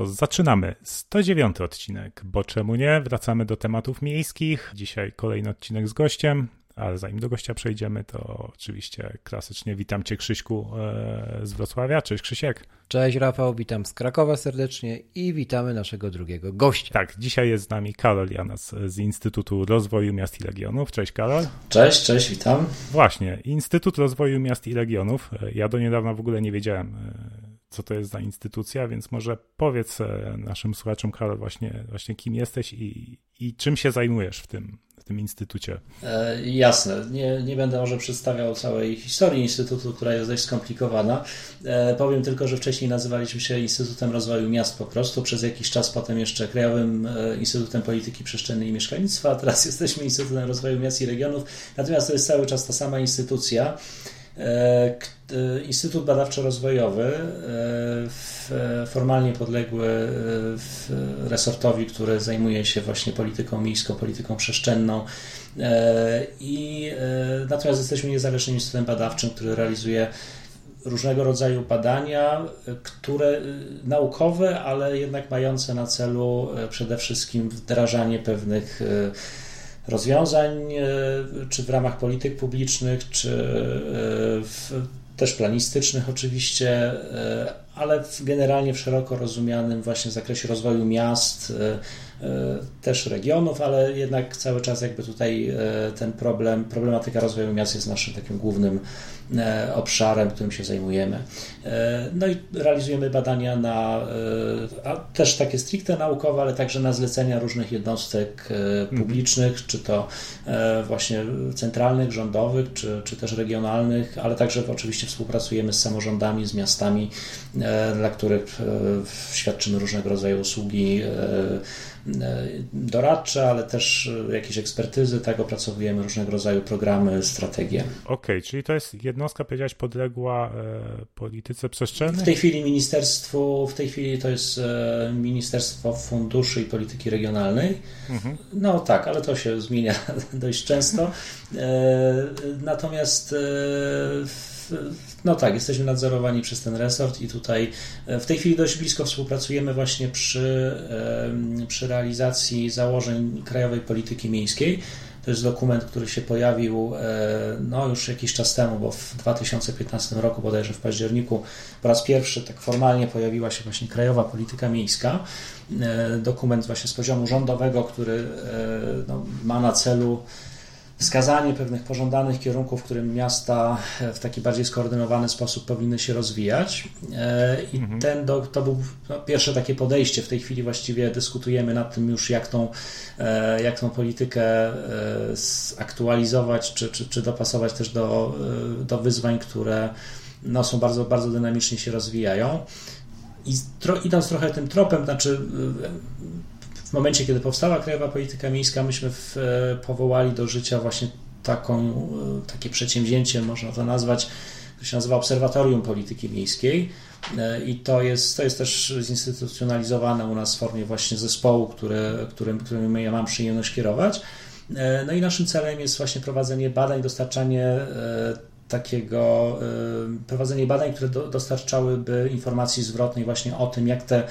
To zaczynamy. 109 odcinek, bo czemu nie? Wracamy do tematów miejskich. Dzisiaj kolejny odcinek z gościem, ale zanim do gościa przejdziemy, to oczywiście klasycznie witam Cię Krzyśku e, z Wrocławia. Cześć Krzysiek. Cześć Rafał, witam z Krakowa serdecznie i witamy naszego drugiego gościa. Tak, dzisiaj jest z nami Karol Janas z Instytutu Rozwoju Miast i Regionów. Cześć Karol. Cześć, cześć, witam. Właśnie, Instytut Rozwoju Miast i Regionów. Ja do niedawna w ogóle nie wiedziałem e, co to jest za instytucja, więc może powiedz e, naszym słuchaczom, Karol, właśnie, właśnie kim jesteś i, i czym się zajmujesz w tym, w tym instytucie. E, jasne. Nie, nie będę może przedstawiał całej historii instytutu, która jest dość skomplikowana. E, powiem tylko, że wcześniej nazywaliśmy się Instytutem Rozwoju Miast po prostu. Przez jakiś czas potem jeszcze Krajowym e, Instytutem Polityki Przestrzennej i Mieszkalnictwa, a teraz jesteśmy Instytutem Rozwoju Miast i Regionów. Natomiast to jest cały czas ta sama instytucja. E, e, Instytut Badawczo-Rozwojowy, e, formalnie podległy resortowi, który zajmuje się właśnie polityką miejską, polityką przestrzenną. I natomiast jesteśmy niezależnym instytutem badawczym, który realizuje różnego rodzaju badania, które naukowe, ale jednak mające na celu przede wszystkim wdrażanie pewnych rozwiązań, e, czy w ramach polityk publicznych, czy e, w, też planistycznych oczywiście, e, ale generalnie w szeroko rozumianym właśnie zakresie rozwoju miast, też regionów, ale jednak cały czas jakby tutaj ten problem, problematyka rozwoju miast jest naszym takim głównym obszarem, którym się zajmujemy. E, no i realizujemy badania na, e, też takie stricte naukowe, ale także na zlecenia różnych jednostek mhm. publicznych, czy to właśnie centralnych, rządowych, czy, czy też regionalnych, ale także oczywiście współpracujemy z samorządami, z miastami, dla których świadczymy różnego rodzaju usługi E, doradcze, ale też jakieś ekspertyzy, tak opracowujemy różnego rodzaju programy, strategie. Okej, okay, czyli to jest jednostka, powiedziałeś, podległa e, polityce przestrzennej? W tej chwili ministerstwu, w tej chwili to jest e, Ministerstwo Funduszy i Polityki Regionalnej. Mhm. No tak, ale to się zmienia dość często. Natomiast no tak, jesteśmy nadzorowani przez ten resort i tutaj e, w tej chwili dość blisko współpracujemy właśnie przy, przy realizacji założeń Krajowej Polityki Miejskiej. To jest dokument, który się pojawił e, no, już jakiś czas temu, bo w 2015 roku, bodajże w październiku, po raz pierwszy tak formalnie pojawiła się właśnie Krajowa Polityka Miejska. E, dokument właśnie z poziomu rządowego, który no, ma na celu wskazanie pewnych pożądanych kierunków, w którym miasta w taki bardziej skoordynowany sposób powinny się rozwijać. E, I mhm. ten do, to był no, pierwsze takie podejście. W tej chwili właściwie dyskutujemy nad tym już, jak tą, e, jak tą politykę e, aktualizować, czy, czy, czy dopasować też do, do wyzwań, które no, są bardzo, bardzo dynamicznie się rozwijają. I tro, idąc trochę tym tropem, znaczy w momencie, kiedy powstała Krajowa Polityka Miejska, myśmy w, e, powołali do życia właśnie taką, e, takie przedsięwzięcie, można to nazwać, to się nazywa Obserwatorium Polityki Miejskiej. E, I to jest, to jest też zinstytucjonalizowane u nas w formie właśnie zespołu, który, którym, którym ja mam przyjemność kierować. No i naszym celem jest właśnie prowadzenie badań, dostarczanie takiego y, prowadzenie badań, które do, dostarczałyby informacji zwrotnej właśnie o tym, jak te y,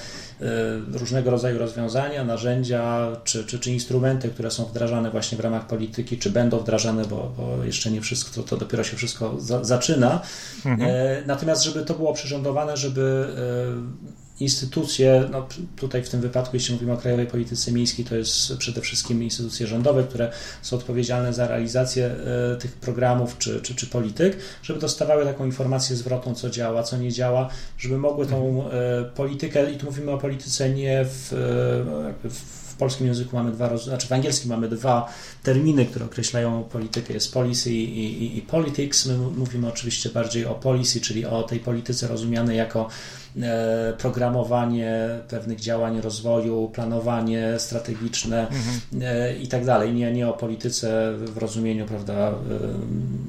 różnego rodzaju rozwiązania, narzędzia czy, czy, czy instrumenty, które są wdrażane właśnie w ramach polityki, czy będą wdrażane, bo, bo jeszcze nie wszystko, to, to dopiero się wszystko za, zaczyna. Mhm. E, natomiast, żeby to było przyrządowane, żeby e, instytucje, no tutaj w tym wypadku, jeśli mówimy o Krajowej Polityce Miejskiej, to jest przede wszystkim instytucje rządowe, które są odpowiedzialne za realizację e, tych programów czy, czy, czy polityk, żeby dostawały taką informację zwrotną, co działa, co nie działa, żeby mogły tą mhm. e, politykę, i tu mówimy o polityce nie w, e, w polskim języku mamy dwa, znaczy w angielskim mamy dwa terminy, które określają politykę, jest policy i, i, i politics. My mówimy oczywiście bardziej o policy, czyli o tej polityce rozumianej jako E, programowanie pewnych działań rozwoju, planowanie strategiczne mhm. i tak dalej. Nie, nie o polityce w rozumieniu prawda, e,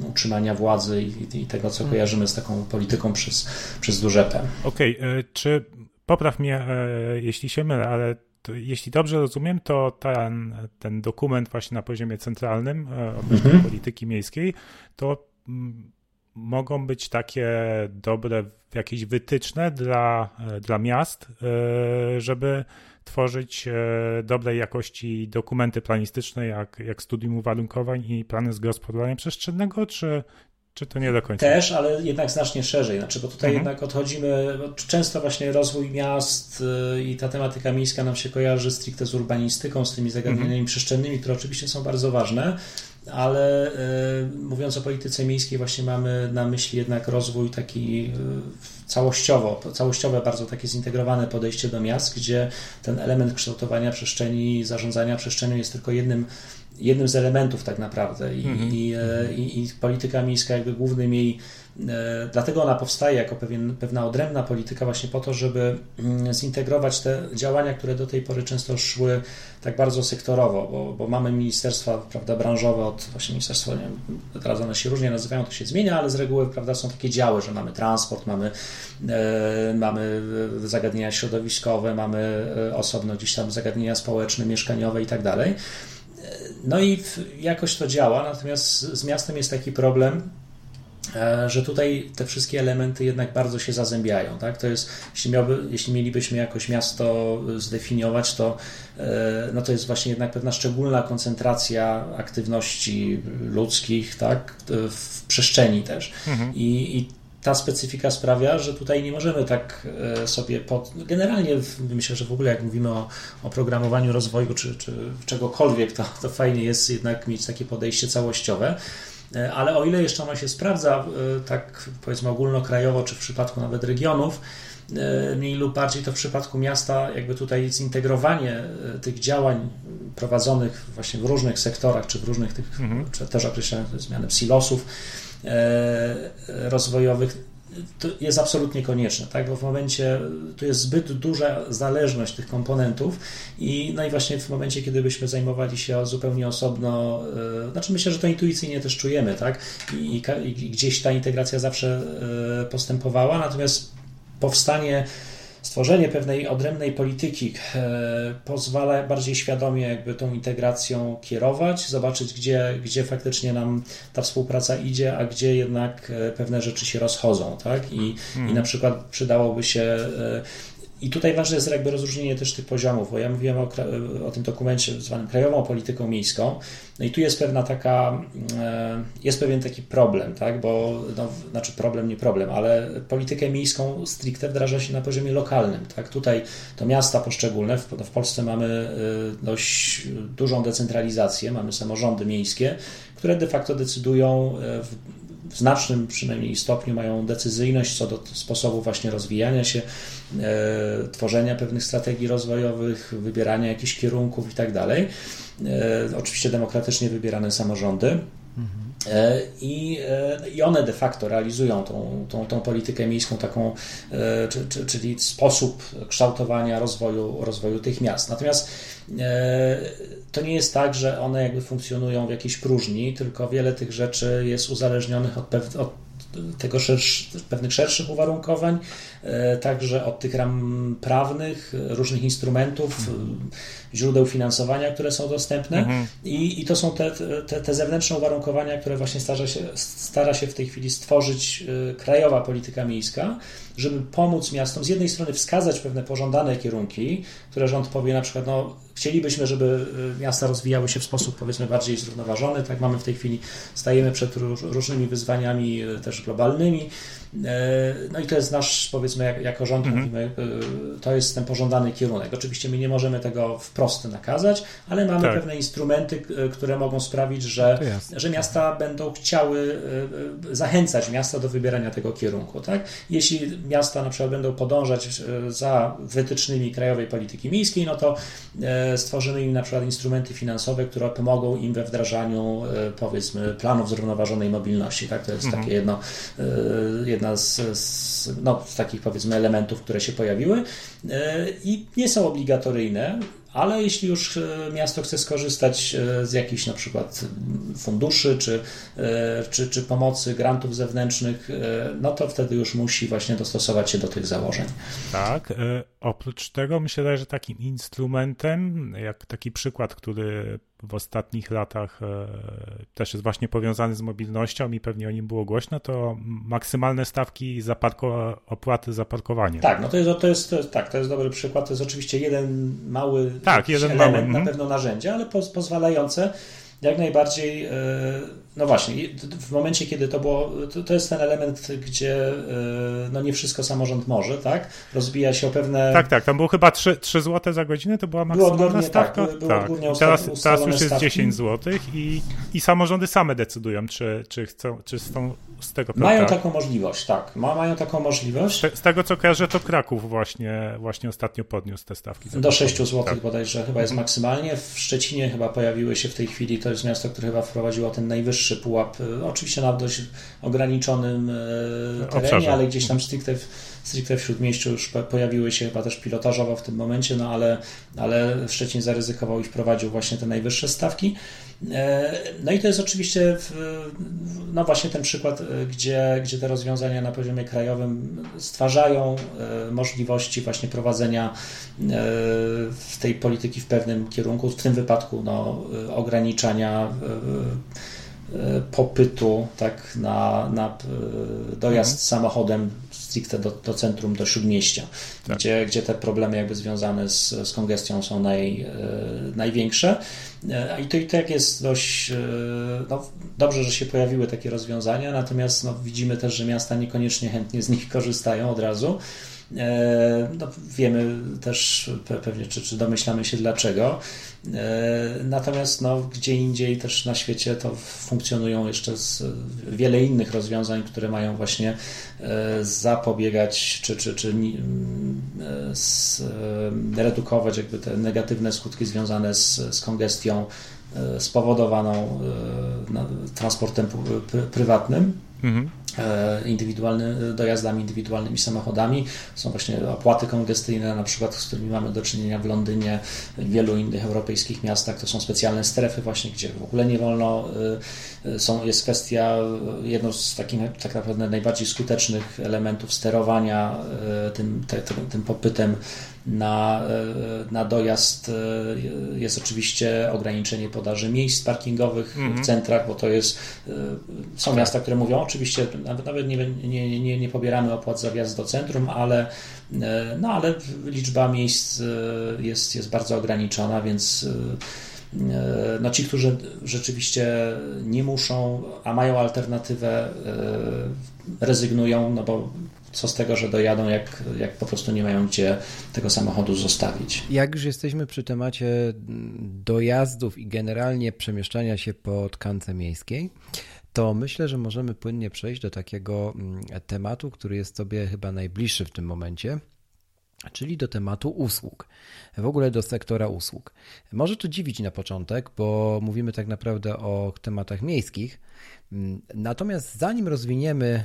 utrzymania władzy i, i tego, co mhm. kojarzymy z taką polityką przez, przez duże P. Okej, okay. czy popraw mnie, jeśli się mylę, ale jeśli dobrze rozumiem, to ten, ten dokument właśnie na poziomie centralnym odnośnie mhm. polityki miejskiej, to mm, mogą być takie dobre jakieś wytyczne dla, dla miast, e, żeby tworzyć e, dobrej jakości dokumenty planistyczne, jak, jak studium uwarunkowań i plany zagospodarowania przestrzennego, czy, czy to nie do końca? Też, ale jednak znacznie szerzej. Znaczy, bo tutaj mhm. jednak odchodzimy. Często właśnie rozwój miast e, i ta tematyka miejska nam się kojarzy stricte z urbanistyką, z tymi zagadnieniami mhm. przestrzennymi, które oczywiście są bardzo ważne ale y, mówiąc o polityce miejskiej, właśnie mamy na myśli jednak rozwój taki y, całościowo, całościowe, bardzo takie zintegrowane podejście do miast, gdzie ten element kształtowania przestrzeni, zarządzania przestrzenią jest tylko jednym, jednym z elementów tak naprawdę i, -hmm. i, e, i, i polityka miejska jakby głównym jej E, dlatego ona powstaje jako pewien, pewna odrębna polityka, właśnie po to, żeby mm, zintegrować te działania, które do tej pory często szły tak bardzo sektorowo, bo, bo mamy ministerstwa prawda, branżowe, od właśnie ministerstwa, nie wiem, teraz one się różnie nazywają, to się zmienia, ale z reguły prawda, są takie działy, że mamy transport, mamy, e, mamy zagadnienia środowiskowe, mamy e, osobno gdzieś tam zagadnienia społeczne, mieszkaniowe i tak dalej. No i jakoś to działa, natomiast z miastem jest taki problem, E, że tutaj te wszystkie elementy jednak bardzo się zazębiają. Tak? To jest, jeśli, miałby, jeśli mielibyśmy jakoś miasto zdefiniować, to, e, no to jest właśnie jednak pewna szczególna koncentracja aktywności ludzkich tak? w przestrzeni też. Mhm. I, I ta specyfika sprawia, że tutaj nie możemy tak e, sobie pod... Generalnie myślę, że w ogóle jak mówimy o, o programowaniu rozwoju czy, czy czegokolwiek, to, to fajnie jest jednak mieć takie podejście całościowe. E, ale o ile jeszcze ona się sprawdza, e, tak powiedzmy ogólnokrajowo, czy w przypadku nawet regionów, mniej lub bardziej to w przypadku miasta, jakby tutaj zintegrowanie tych działań prowadzonych właśnie w różnych sektorach, czy w różnych tych, mhm. czy też określane zmiany silosów rozwojowych, to jest absolutnie konieczne, tak? bo w momencie tu jest zbyt duża zależność tych komponentów i no i właśnie w momencie, kiedy byśmy zajmowali się zupełnie osobno, yy, znaczy myślę, że to intuicyjnie też czujemy, tak? I, i, i gdzieś ta integracja zawsze yy, postępowała, natomiast powstanie stworzenie pewnej odrębnej polityki e, pozwala bardziej świadomie jakby tą integracją kierować, zobaczyć gdzie, gdzie faktycznie nam ta współpraca idzie, a gdzie jednak e, pewne rzeczy się rozchodzą, tak? I, i na przykład przydałoby się e, i tutaj ważne jest jakby rozróżnienie też tych poziomów, bo ja mówiłem o, o tym dokumencie zwanym krajową polityką miejską, no i tu jest pewna taka, e, jest pewien taki problem, tak, bo, no, znaczy problem, nie problem, ale politykę miejską stricte wdraża się na poziomie lokalnym, tak, tutaj to miasta poszczególne, w, w Polsce mamy e, dość dużą decentralizację, mamy samorządy miejskie, które de facto decydują e, w, w znacznym przynajmniej stopniu mają decyzyjność co do sposobu właśnie rozwijania się, tworzenia pewnych strategii rozwojowych, wybierania jakichś kierunków i tak. E, oczywiście demokratycznie wybierane samorządy. E, I, e, I one de facto realizują tą, tą, tą politykę miejską, taką, e, czyli sposób kształtowania rozwoju, rozwoju tych miast. Natomiast to nie jest tak, że one jakby funkcjonują w jakiejś próżni, tylko wiele tych rzeczy jest uzależnionych od, od tego szersz, pewnych szerszych uwarunkowań, także od tych ram prawnych, różnych instrumentów, mhm. źródeł finansowania, które są dostępne mhm. I, i to są te, te, te zewnętrzne uwarunkowania, które właśnie stara się, stara się w tej chwili stworzyć krajowa polityka miejska, żeby pomóc miastom z jednej strony wskazać pewne pożądane kierunki, które rząd powie na przykład, no chcielibyśmy, żeby miasta rozwijały się w sposób powiedzmy bardziej zrównoważony, tak mamy w tej chwili, stajemy przed różnymi wyzwaniami też globalnymi, no i to jest nasz, powiedzmy, jak, jako rząd mhm. mówimy, e, to jest ten pożądany kierunek. Oczywiście my nie możemy tego wprost nakazać, ale mamy tak. pewne instrumenty, e, które mogą sprawić, że, że miasta będą chciały zachęcać miasta do wybierania tego kierunku. Tak? Jeśli miasta na przykład będą podążać za wytycznymi krajowej polityki miejskiej, no to stworzymy im na przykład instrumenty finansowe, które pomogą im we wdrażaniu powiedzmy planów zrównoważonej mobilności. Tak? To jest mhm. takie jedno, jedna z, z, no, z takich powiedzmy elementów, które się pojawiły i nie są obligatoryjne, ale jeśli już e, miasto chce skorzystać e, z jakichś na przykład funduszy czy, e, czy, czy pomocy, grantów zewnętrznych, no to wtedy już musi właśnie dostosować się do tych założeń. Tak. Oprócz tego myślę, że takim instrumentem, jak taki przykład, który w ostatnich latach też jest właśnie powiązany z mobilnością i pewnie o nim było głośno, to maksymalne stawki za parko, opłaty za parkowanie. Tak, no to jest, to jest, to jest, tak, to jest dobry przykład. To jest oczywiście jeden mały tak, jeden element, mały, na mhm. pewno narzędzie, ale pozwalające jak najbardziej, e, no właśnie, w momencie, kiedy to było, to, to jest ten element, gdzie e, no nie wszystko samorząd może, tak? Rozbija się o pewne... Tak, tak, tam było chyba 3, 3 zł za godzinę, to była maksymalna tak, stawka. Tak, było tak. teraz, teraz już jest 10 zł i, i samorządy same decydują, czy, czy chcą, czy są z tego Mają taką możliwość, tak. Ma, mają taką możliwość. Z, z, tego co kojarzę, to Kraków właśnie, właśnie ostatnio podniósł te stawki. Do 6 zł tak. bodajże chyba jest maksymalnie. W Szczecinie chyba pojawiły się w tej chwili, to jest miasto, które chyba wprowadziło ten najwyższy pułap, e, oczywiście na dość ograniczonym e, terenie, Obszarze. ale gdzieś tam stricte w, stricte w Śródmieściu już pojawiły się chyba też pilotażowo w tym momencie, no ale, ale Szczecin zaryzykował i wprowadził właśnie te najwyższe stawki. E, no i to jest oczywiście no właśnie ten przykład, gdzie, gdzie te rozwiązania na poziomie krajowym stwarzają możliwości właśnie prowadzenia tej polityki w pewnym kierunku, w tym wypadku no, ograniczania popytu tak, na, na dojazd mhm. samochodem stricte do, do centrum, do śródmieścia, tak. gdzie, gdzie te problemy jakby związane z, z kongestią są naj, największe. E, I to i tak jest dość e, no, dobrze, że się pojawiły takie rozwiązania, natomiast no, widzimy też, że miasta niekoniecznie chętnie z nich korzystają od razu. E, no, wiemy też pewnie, czy, czy domyślamy się dlaczego. Natomiast no, gdzie indziej też na świecie to funkcjonują jeszcze wiele innych rozwiązań, które mają właśnie zapobiegać czy, czy, czy redukować jakby te negatywne skutki związane z, z kongestią spowodowaną transportem prywatnym. Mhm. E, indywidualny, dojazdami indywidualnymi samochodami. Są właśnie opłaty kongestyjne, na przykład, z którymi mamy do czynienia w Londynie, w wielu innych europejskich miastach. To są specjalne strefy właśnie, gdzie w ogóle nie wolno. E, są, jest kwestia, jedną z takich tak naprawdę najbardziej skutecznych elementów sterowania e, tym, te, tym popytem na, na dojazd jest oczywiście ograniczenie podaży miejsc parkingowych mm -hmm. w mhm. centrach, bo to jest, są miasta, które mówią oczywiście nawet, nawet nie, nie, nie, nie pobieramy opłat za wjazd do centrum, ale, e, no, ale liczba miejsc e, jest, jest bardzo ograniczona, więc e, no ci, którzy rzeczywiście nie muszą, a mają alternatywę, rezygnują, no bo co z tego, że dojadą, jak, jak po prostu nie mają gdzie tego samochodu zostawić. Jak już jesteśmy przy temacie dojazdów i generalnie przemieszczania się po tkance miejskiej, to myślę, że możemy płynnie przejść do takiego mm, tematu, który jest sobie chyba najbliższy w tym momencie, czyli do tematu usług, w ogóle do sektora usług. Może to dziwić na początek, bo mówimy tak naprawdę o tematach miejskich. Mm, natomiast zanim rozwiniemy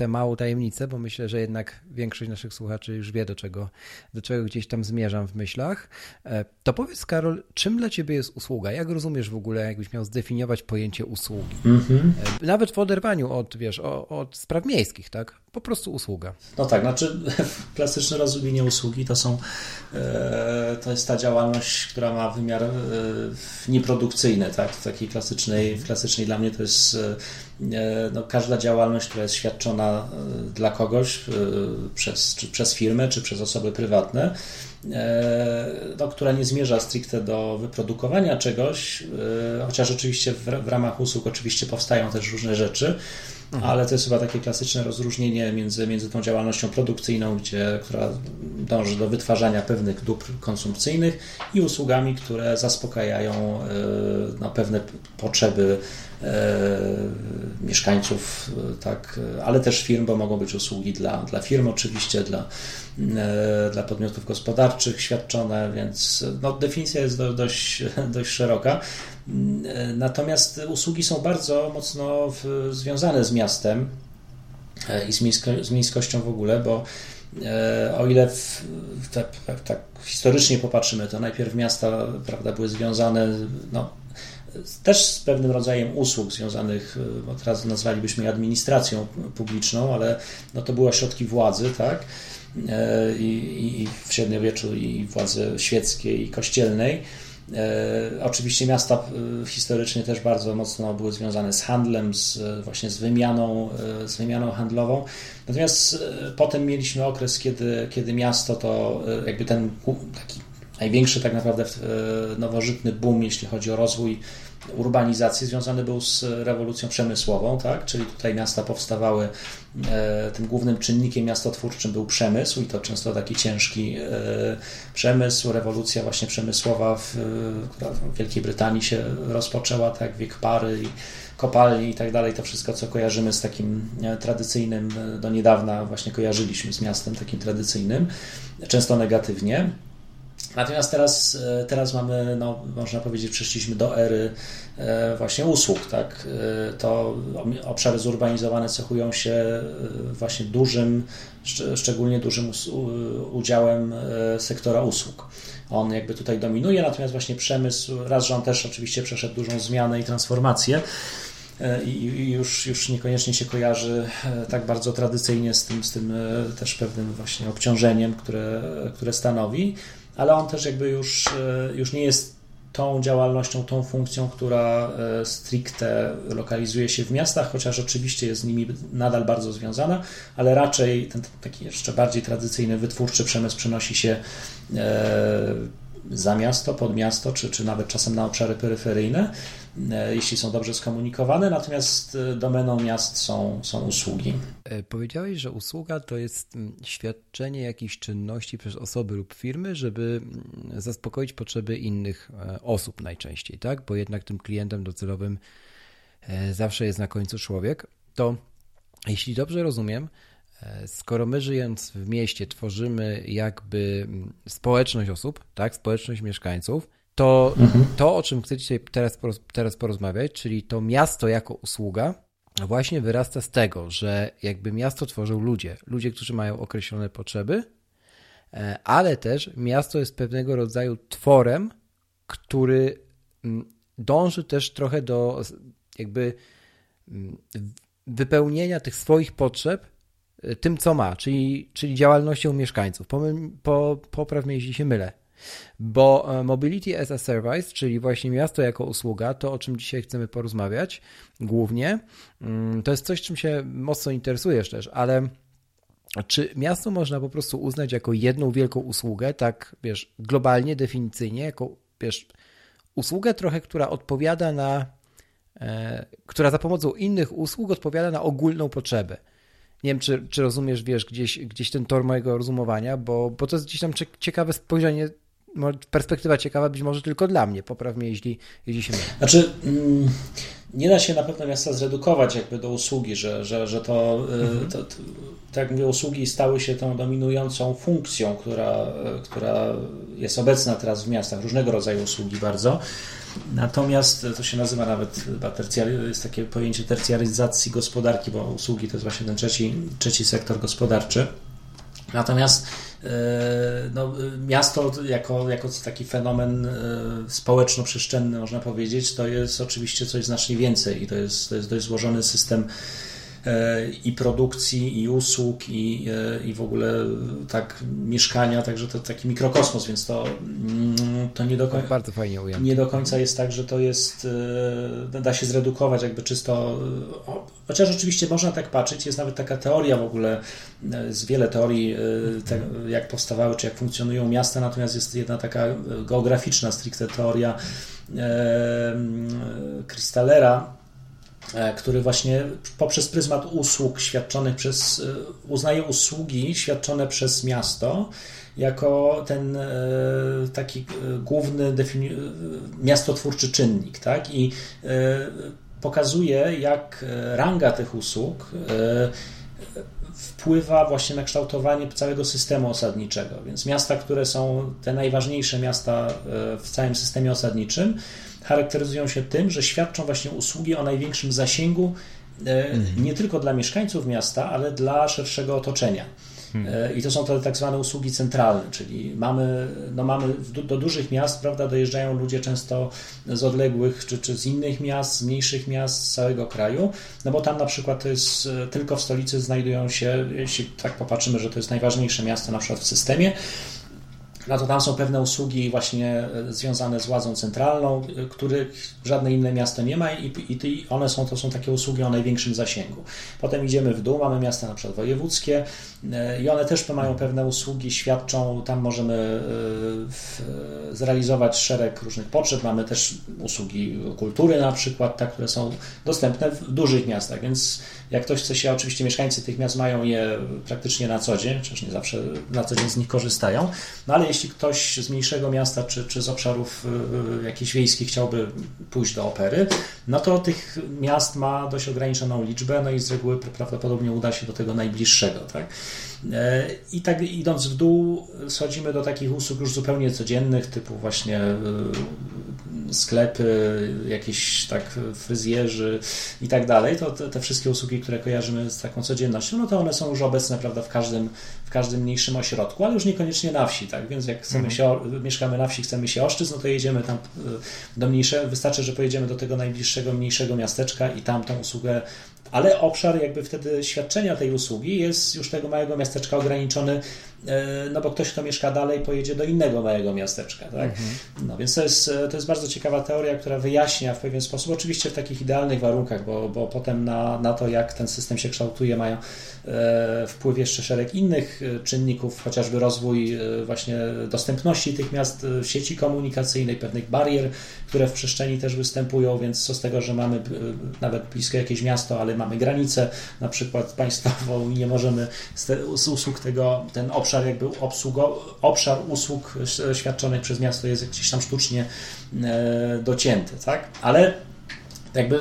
tę małą tajemnicę, bo myślę, że jednak większość naszych słuchaczy już wie, do czego, do czego gdzieś tam zmierzam w myślach. E, to powiedz, Karol, czym dla Ciebie jest usługa? Jak rozumiesz w ogóle, jakbyś miał zdefiniować pojęcie usługi? Mm-hmm. Nawet w oderwaniu od, wiesz, od spraw miejskich, tak? Po prostu usługa. No tak, znaczy klasyczne rozumienie usługi to są, e, to jest ta działalność, która ma wymiar nieprodukcyjny, tak? W takiej klasycznej, w klasycznej dla mnie to jest E, no, każda działalność, która jest świadczona e, dla kogoś e, przez, czy przez firmę, czy przez osoby prywatne, no, która nie zmierza stricte do wyprodukowania czegoś, chociaż oczywiście w, w ramach usług oczywiście powstają też różne rzeczy, mhm. ale to jest chyba takie klasyczne rozróżnienie między, między tą działalnością produkcyjną, gdzie, która dąży do wytwarzania pewnych dóbr konsumpcyjnych i usługami, które zaspokajają no, pewne potrzeby E, mieszkańców, e, tak, ale też firm, bo mogą być usługi dla, dla firm oczywiście, dla, e, dla podmiotów gospodarczych świadczone, więc no, definicja jest do, dość, dość szeroka. Natomiast usługi są bardzo mocno w, związane z miastem i z, miejsko, z miejskością w ogóle, bo o ile w, tak, tak, historycznie popatrzymy, to najpierw miasta prawda, były związane no, też z pewnym rodzajem usług związanych, e, bo teraz nazwalibyśmy je administracją publiczną, ale no to były ośrodki władzy, tak? E, I, i w średniowieczu i władzy świeckiej i kościelnej. E, oczywiście miasta historycznie też bardzo mocno były związane z handlem, z, właśnie z wymianą, z wymianą handlową. Natomiast potem mieliśmy okres, kiedy, kiedy miasto to jakby ten taki największy tak naprawdę nowożytny boom, jeśli chodzi o rozwój urbanizacji, związany był z rewolucją przemysłową, tak? czyli tutaj miasta powstawały, e, tym głównym czynnikiem miastotwórczym był przemysł i to często taki ciężki e, przemysł, rewolucja właśnie przemysłowa, w, która w Wielkiej Brytanii się rozpoczęła, tak, wiek pary i kopalni i tak dalej, to wszystko, co kojarzymy z takim e, tradycyjnym, do niedawna właśnie kojarzyliśmy z miastem takim tradycyjnym, często negatywnie. Natomiast teraz, e, teraz mamy, no, można powiedzieć, przeszliśmy do ery e, właśnie usług. Tak? E, to obszary zurbanizowane cechują się właśnie dużym, szczególnie dużym udziałem sektora usług. On jakby tutaj dominuje, natomiast właśnie przemysł, raz, że on też oczywiście przeszedł dużą zmianę i transformację, i już, już niekoniecznie się kojarzy tak bardzo tradycyjnie z tym, z tym też pewnym właśnie obciążeniem, które, które stanowi ale on też jakby już, e, już nie jest tą działalnością, tą funkcją, która e, stricte lokalizuje się w miastach, chociaż oczywiście jest z nimi nadal bardzo związana, ale raczej ten taki jeszcze bardziej tradycyjny, wytwórczy przemysł przenosi się e, za miasto, pod miasto, czy, czy nawet czasem na obszary peryferyjne, jeśli są dobrze skomunikowane, natomiast e, domeną miast są, są usługi. E, powiedziałeś, że usługa to jest mm, świadczenie jakichś czynności przez osoby lub firmy, żeby mm, zaspokoić potrzeby innych osób najczęściej, tak? Bo jednak tym klientem docelowym zawsze jest na końcu człowiek. To jeśli dobrze rozumiem, E, skoro my żyjąc w mieście tworzymy jakby mm, społeczność osób, tak, społeczność mieszkańców, to mhm. to, o czym chcecie teraz, teraz porozmawiać, czyli to miasto jako usługa, właśnie wyrasta z tego, że jakby miasto tworzą ludzie, ludzie, którzy mają określone potrzeby, e, ale też miasto jest pewnego rodzaju tworem, który mm, dąży też trochę do jakby mm, wypełnienia tych swoich potrzeb tym, co ma, czyli, czyli działalnością mieszkańców. Po, popraw mnie, jeśli się mylę. Bo e, Mobility as a Service, czyli właśnie miasto jako usługa, to o czym dzisiaj chcemy porozmawiać głównie, mm, to jest coś, czym się mocno interesujesz też, ale czy miasto można po prostu uznać jako jedną wielką usługę, tak wiesz, globalnie, definicyjnie, jako wiesz, usługę trochę, która odpowiada na, e, która za pomocą innych usług odpowiada na ogólną potrzebę. Nie wiem, czy, czy rozumiesz, wiesz, gdzieś, gdzieś ten tor mojego rozumowania, bo, bo to jest gdzieś tam ciekawe spojrzenie, perspektywa ciekawa być może tylko dla mnie. Popraw mnie, jeśli, jeśli się mylę. Znaczy, mm, nie da się na pewno miasta zredukować jakby do usługi, że, że, że to, y, mhm. to, to, tak jak mówię, usługi stały się tą dominującą funkcją, która, która jest obecna teraz w miastach, różnego rodzaju usługi bardzo. Natomiast to się nazywa nawet jest takie pojęcie tercjaryzacji gospodarki, bo usługi to jest właśnie ten trzeci, trzeci sektor gospodarczy. Natomiast e, no, miasto jako, jako taki fenomen e, społeczno-przestrzenny, można powiedzieć, to jest oczywiście coś znacznie więcej i to jest, to jest dość złożony system i produkcji, i usług, i, e, i w ogóle tak mieszkania, także to taki mikrokosmos, więc to, mm, to nie, do końca, Bardzo fajnie ujęte. nie do końca jest tak, że to jest, e, da się zredukować jakby czysto, chociaż oczywiście można tak patrzeć, jest nawet taka teoria w ogóle, z wiele teorii, te, jak powstawały, czy jak funkcjonują miasta, natomiast jest jedna taka geograficzna stricte teoria Krystalera, E, który właśnie poprzez pryzmat usług świadczonych przez, e, uznaje usługi świadczone przez miasto jako ten e, taki główny miastotwórczy czynnik, tak? I pokazuje, jak ranga tych usług wpływa właśnie na kształtowanie całego systemu osadniczego. Więc miasta, które są te najważniejsze miasta w całym systemie osadniczym, charakteryzują się tym, że świadczą właśnie usługi o największym zasięgu mhm. nie tylko dla mieszkańców miasta, ale dla szerszego otoczenia. Hmm. I to są te tak zwane usługi centralne, czyli mamy, no mamy do dużych miast, prawda, dojeżdżają ludzie często z odległych, czy, czy z innych miast, z mniejszych miast, z całego kraju, no bo tam na przykład jest, e, tylko w stolicy znajdują się, jeśli tak popatrzymy, że to jest najważniejsze miasto na przykład w systemie, no to tam są pewne usługi właśnie e, związane z władzą centralną, e, których żadne inne miasto nie ma i, i one są, to są takie usługi o największym zasięgu. Potem idziemy w dół, mamy miasta na przykład wojewódzkie e, i one też mają pewne usługi, świadczą, tam możemy zrealizować szereg różnych potrzeb, mamy też usługi kultury na przykład, tak, które są dostępne w dużych miastach, więc jak ktoś chce się, oczywiście mieszkańcy tych miast mają je praktycznie na co dzień, chociaż nie zawsze na co dzień z nich korzystają, no ale jeśli ktoś z mniejszego miasta czy, czy z obszarów y, jakichś wiejskich chciałby pójść do opery, no to tych miast ma dość ograniczoną liczbę, no i z reguły prawdopodobnie uda się do tego najbliższego. Tak? E, I tak idąc w dół, schodzimy do takich usług już zupełnie codziennych, typu właśnie y, sklepy, jakieś tak fryzjerzy i tak dalej. To te, te, wszystkie usługi, które kojarzymy z taką codziennością, no to one są już obecne prawda, w każdym w każdym mniejszym ośrodku, ale już niekoniecznie na wsi, tak? Więc jak chcemy mhm. się, mieszkamy na wsi, chcemy się oszczyc, no to jedziemy tam y, do mniejszego, wystarczy, że pojedziemy do tego najbliższego, mniejszego miasteczka i tam tą usługę ale obszar jakby wtedy świadczenia tej usługi jest już tego małego miasteczka ograniczony, no bo ktoś, kto mieszka dalej, pojedzie do innego małego miasteczka. Tak? Mhm. No więc to jest, to jest bardzo ciekawa teoria, która wyjaśnia w pewien sposób, oczywiście w takich idealnych warunkach, bo, bo potem na, na to, jak ten system się kształtuje, mają e, wpływ jeszcze szereg innych e, czynników, chociażby rozwój właśnie dostępności tych miast w sieci komunikacyjnej, pewnych barier, które w przestrzeni też występują, więc co z tego, że mamy nawet bliskie jakieś miasto, ale mamy granicę na przykład państwową i nie możemy z usług tego, ten obszar jakby obsługo, obszar usług świadczonych przez miasto jest gdzieś tam sztucznie e, docięty, tak? Ale jakby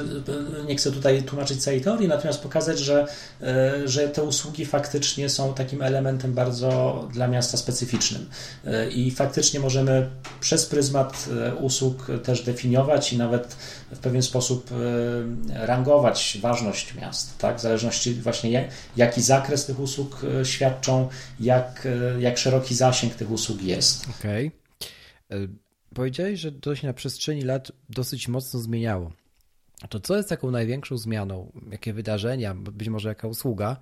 nie chcę tutaj tłumaczyć całej teorii, natomiast pokazać, że, e, że te usługi faktycznie są takim elementem bardzo dla miasta specyficznym. E, I faktycznie możemy przez pryzmat e, usług też definiować i nawet w pewien sposób rangować ważność miast, tak? w zależności właśnie jak, jaki zakres tych usług świadczą, jak, jak szeroki zasięg tych usług jest. Okej. Okay. Powiedziałeś, że to się na przestrzeni lat dosyć mocno zmieniało. To co jest taką największą zmianą? Jakie wydarzenia, być może jaka usługa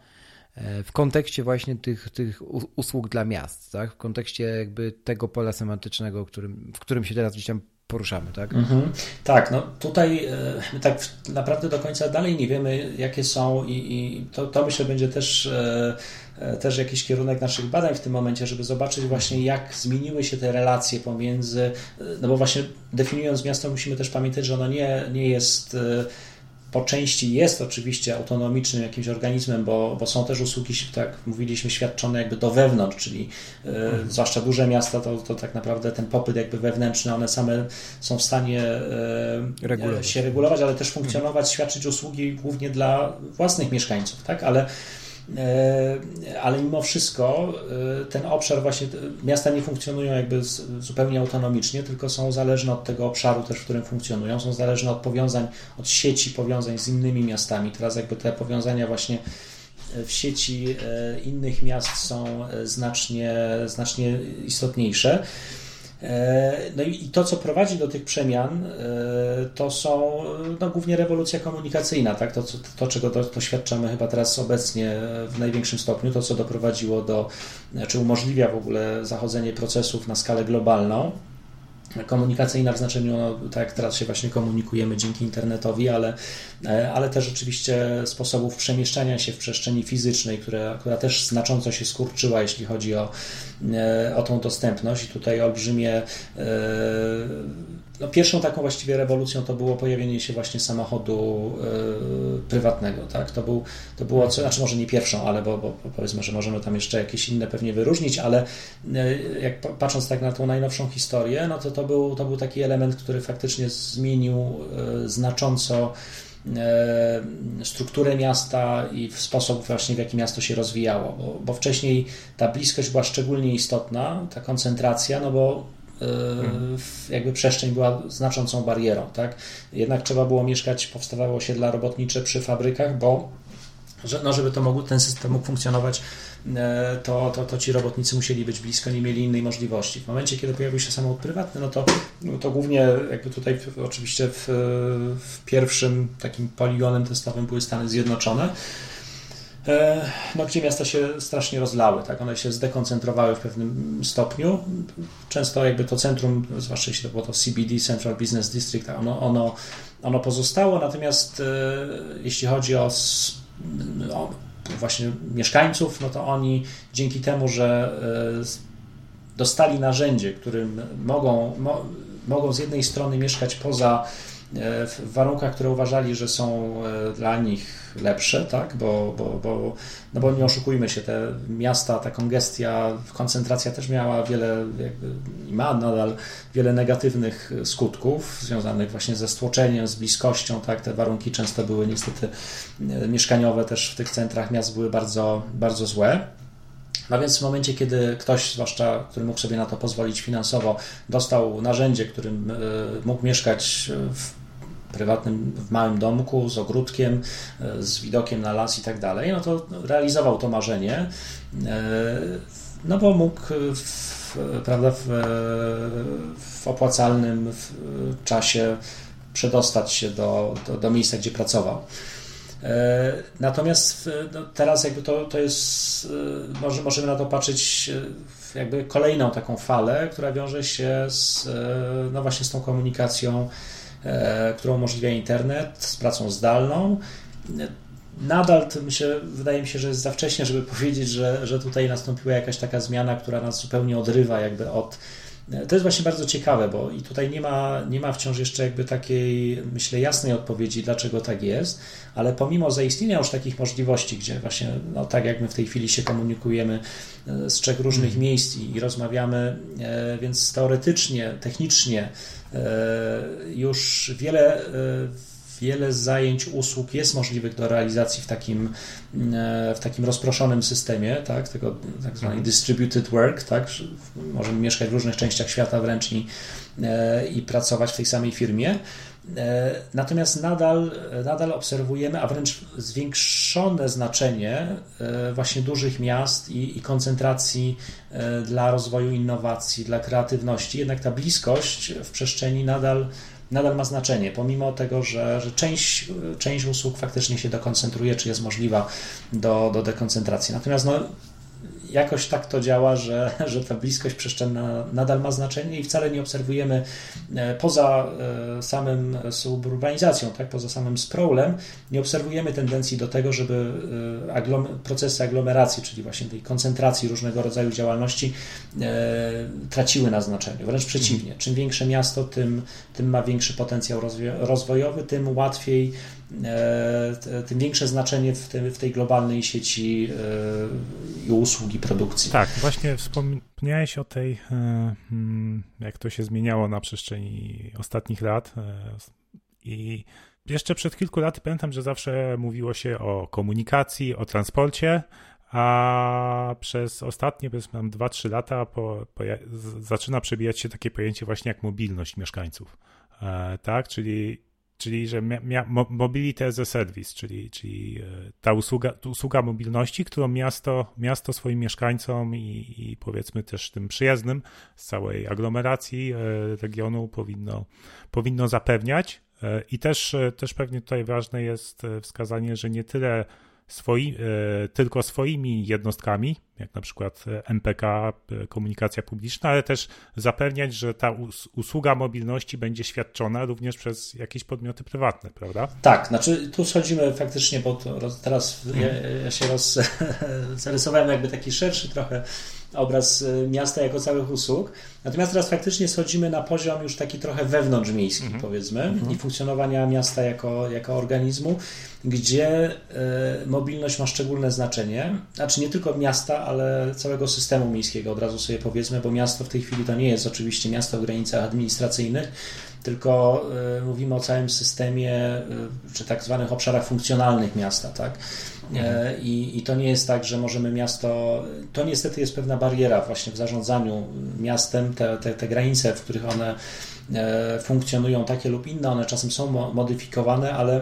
e, w kontekście właśnie tych, tych usług dla miast, tak? w kontekście jakby tego pola semantycznego, którym, w którym się teraz gdzieś tam poruszamy, tak? Mhm. Tak, no tutaj e, tak naprawdę do końca dalej nie wiemy, jakie są i, i to, to myślę będzie też E, też jakiś kierunek naszych badań w tym momencie, żeby zobaczyć właśnie jak zmieniły się te relacje pomiędzy, e, no bo właśnie definiując miasto musimy też pamiętać, że ono nie, nie jest e, po części jest oczywiście autonomicznym jakimś organizmem, bo, bo są też usługi, tak mówiliśmy, świadczone jakby do wewnątrz, czyli mhm. zwłaszcza duże miasta, to, to tak naprawdę ten popyt jakby wewnętrzny, one same są w stanie regulować. się regulować, ale też funkcjonować, mhm. świadczyć usługi głównie dla własnych mieszkańców, tak? Ale E, ale mimo wszystko e, ten obszar właśnie, miasta nie funkcjonują jakby zupełnie autonomicznie, tylko są zależne od tego obszaru też, w którym funkcjonują, są zależne od powiązań, od sieci powiązań z innymi miastami. Teraz jakby te powiązania właśnie w sieci e, innych miast są znacznie, znacznie istotniejsze. E, no i to, co prowadzi do tych przemian, e, to są no, głównie rewolucja komunikacyjna, tak? to, to, to czego doświadczamy chyba teraz obecnie w największym stopniu, to, co doprowadziło do, czy umożliwia w ogóle zachodzenie procesów na skalę globalną komunikacyjna w znaczeniu, no, tak jak teraz się właśnie komunikujemy dzięki internetowi, ale, e, ale też oczywiście sposobów przemieszczania się w przestrzeni fizycznej, która, która też znacząco się skurczyła, jeśli chodzi o, e, o tą dostępność. I tutaj olbrzymie e, no pierwszą taką właściwie rewolucją to było pojawienie się właśnie samochodu y, prywatnego. Tak? To, był, to było, znaczy może nie pierwszą, ale bo, bo, powiedzmy, że możemy tam jeszcze jakieś inne pewnie wyróżnić, ale y, jak patrząc tak na tą najnowszą historię, no to to był, to był taki element, który faktycznie zmienił y, znacząco strukturę miasta i w sposób właśnie, w jaki miasto się rozwijało, bo, bo wcześniej ta bliskość była szczególnie istotna, ta koncentracja, no bo. Jakby przestrzeń była znaczącą barierą, tak? Jednak trzeba było mieszkać, powstawały osiedla robotnicze przy fabrykach, bo że, no, żeby to mógł, ten system mógł funkcjonować, e, to, to, to ci robotnicy musieli być blisko, nie mieli innej możliwości. W momencie, kiedy pojawił się samochód prywatny, no to, no to głównie jakby tutaj oczywiście w, w pierwszym takim poligonem testowym były Stany Zjednoczone, no, gdzie miasta się strasznie rozlały, tak? one się zdekoncentrowały w pewnym stopniu. Często jakby to centrum, zwłaszcza jeśli to było to CBD, Central Business District, ono, ono, ono pozostało, natomiast e, jeśli chodzi o no, właśnie mieszkańców, no to oni dzięki temu, że e, dostali narzędzie, którym mogą, mo, mogą z jednej strony mieszkać poza E, w warunkach, które uważali, że są e, dla nich lepsze, tak? bo, bo, bo, no bo nie oszukujmy się, te miasta, ta kongestia, koncentracja też miała wiele, i ma nadal wiele negatywnych skutków związanych właśnie ze stłoczeniem, z bliskością, tak? te warunki często były niestety e, mieszkaniowe też w tych centrach miast były bardzo, bardzo złe. No więc w momencie, kiedy ktoś, zwłaszcza który mógł sobie na to pozwolić finansowo, dostał narzędzie, którym mógł mieszkać w prywatnym, w małym domku z ogródkiem, e, z widokiem na las i tak dalej, no to realizował to marzenie, e, no bo mógł w, prawda, w, w opłacalnym czasie przedostać się do, do, do miejsca, gdzie pracował. E, natomiast no, teraz jakby to, to jest, może, możemy na to patrzeć jakby kolejną taką falę, która wiąże się z, no właśnie z tą komunikacją E, którą umożliwia internet, z pracą zdalną. Nadal to myślę, wydaje mi się, że jest za wcześnie, żeby powiedzieć, że, że tutaj nastąpiła jakaś taka zmiana, która nas zupełnie odrywa jakby od, to jest właśnie bardzo ciekawe, bo i tutaj nie ma, nie ma wciąż jeszcze jakby takiej, myślę, jasnej odpowiedzi, dlaczego tak jest, ale pomimo zaistnienia już takich możliwości, gdzie właśnie, no tak jak my w tej chwili się komunikujemy e, z trzech różnych mm. miejsc i, rozmawiamy, e, więc teoretycznie, technicznie E, już wiele, e, wiele zajęć, usług jest możliwych do realizacji w takim, e, w takim rozproszonym systemie, tak, tego tak zwanej distributed work, tak, możemy mieszkać w różnych częściach świata wręcz i, i pracować w tej samej firmie. Natomiast nadal, nadal obserwujemy, a wręcz zwiększone znaczenie właśnie dużych miast i, i, koncentracji dla rozwoju innowacji, dla kreatywności. Jednak ta bliskość w przestrzeni nadal, nadal ma znaczenie, pomimo tego, że, że część, część usług faktycznie się dekoncentruje, czy jest możliwa do, do dekoncentracji. Natomiast no, jakoś tak to działa, że, że ta bliskość przestrzenna nadal ma znaczenie i wcale nie obserwujemy e, poza e, samym suburbanizacją, tak, poza samym sprawlem, nie obserwujemy tendencji do tego, żeby e, aglom procesy aglomeracji, czyli właśnie tej koncentracji różnego rodzaju działalności traciły na znaczeniu. Wręcz przeciwnie. Czym większe miasto, tym, tym ma większy potencjał rozwojowy, tym łatwiej tym większe znaczenie w, w tej globalnej sieci e, i usługi produkcji. Tak, właśnie wspomniałeś o tej, e, hmm, jak to się zmieniało na przestrzeni ostatnich lat i jeszcze przed kilku laty pamiętam, że zawsze mówiło się o komunikacji, o transporcie, a przez ostatnie, powiedzmy tam 2-3 lata po, po, zaczyna przebijać się takie pojęcie właśnie jak mobilność mieszkańców. E, tak, czyli czyli że mobility as a service, czyli, czyli e, ta usługa, usługa mobilności, którą miasto, miasto swoim mieszkańcom i, i powiedzmy też tym przyjaznym z całej aglomeracji e, regionu powinno, powinno zapewniać. E, I też, też pewnie tutaj ważne jest wskazanie, że nie tyle swoi, e, tylko swoimi jednostkami, jak na przykład MPK, e, komunikacja publiczna, ale też zapewniać, że ta usługa mobilności będzie świadczona również przez jakieś podmioty prywatne, prawda? Tak, znaczy tu schodzimy faktycznie, bo teraz ja, ja się roz, zarysowałem jakby taki szerszy trochę obraz e, miasta jako całych usług. Natomiast teraz faktycznie schodzimy na poziom już taki trochę wewnątrzmiejski, mhm. powiedzmy, mhm. i funkcjonowania miasta jako, jako organizmu, gdzie e, mobilność ma szczególne znaczenie. Znaczy nie tylko miasta, ale całego systemu miejskiego, od razu sobie powiedzmy, bo miasto w tej chwili to nie jest oczywiście miasto w granicach administracyjnych, tylko mówimy o całym systemie, czy tak zwanych obszarach funkcjonalnych miasta, tak? Mhm. I, I to nie jest tak, że możemy miasto. To niestety jest pewna bariera właśnie w zarządzaniu miastem, te, te, te granice, w których one funkcjonują takie lub inne, one czasem są modyfikowane, ale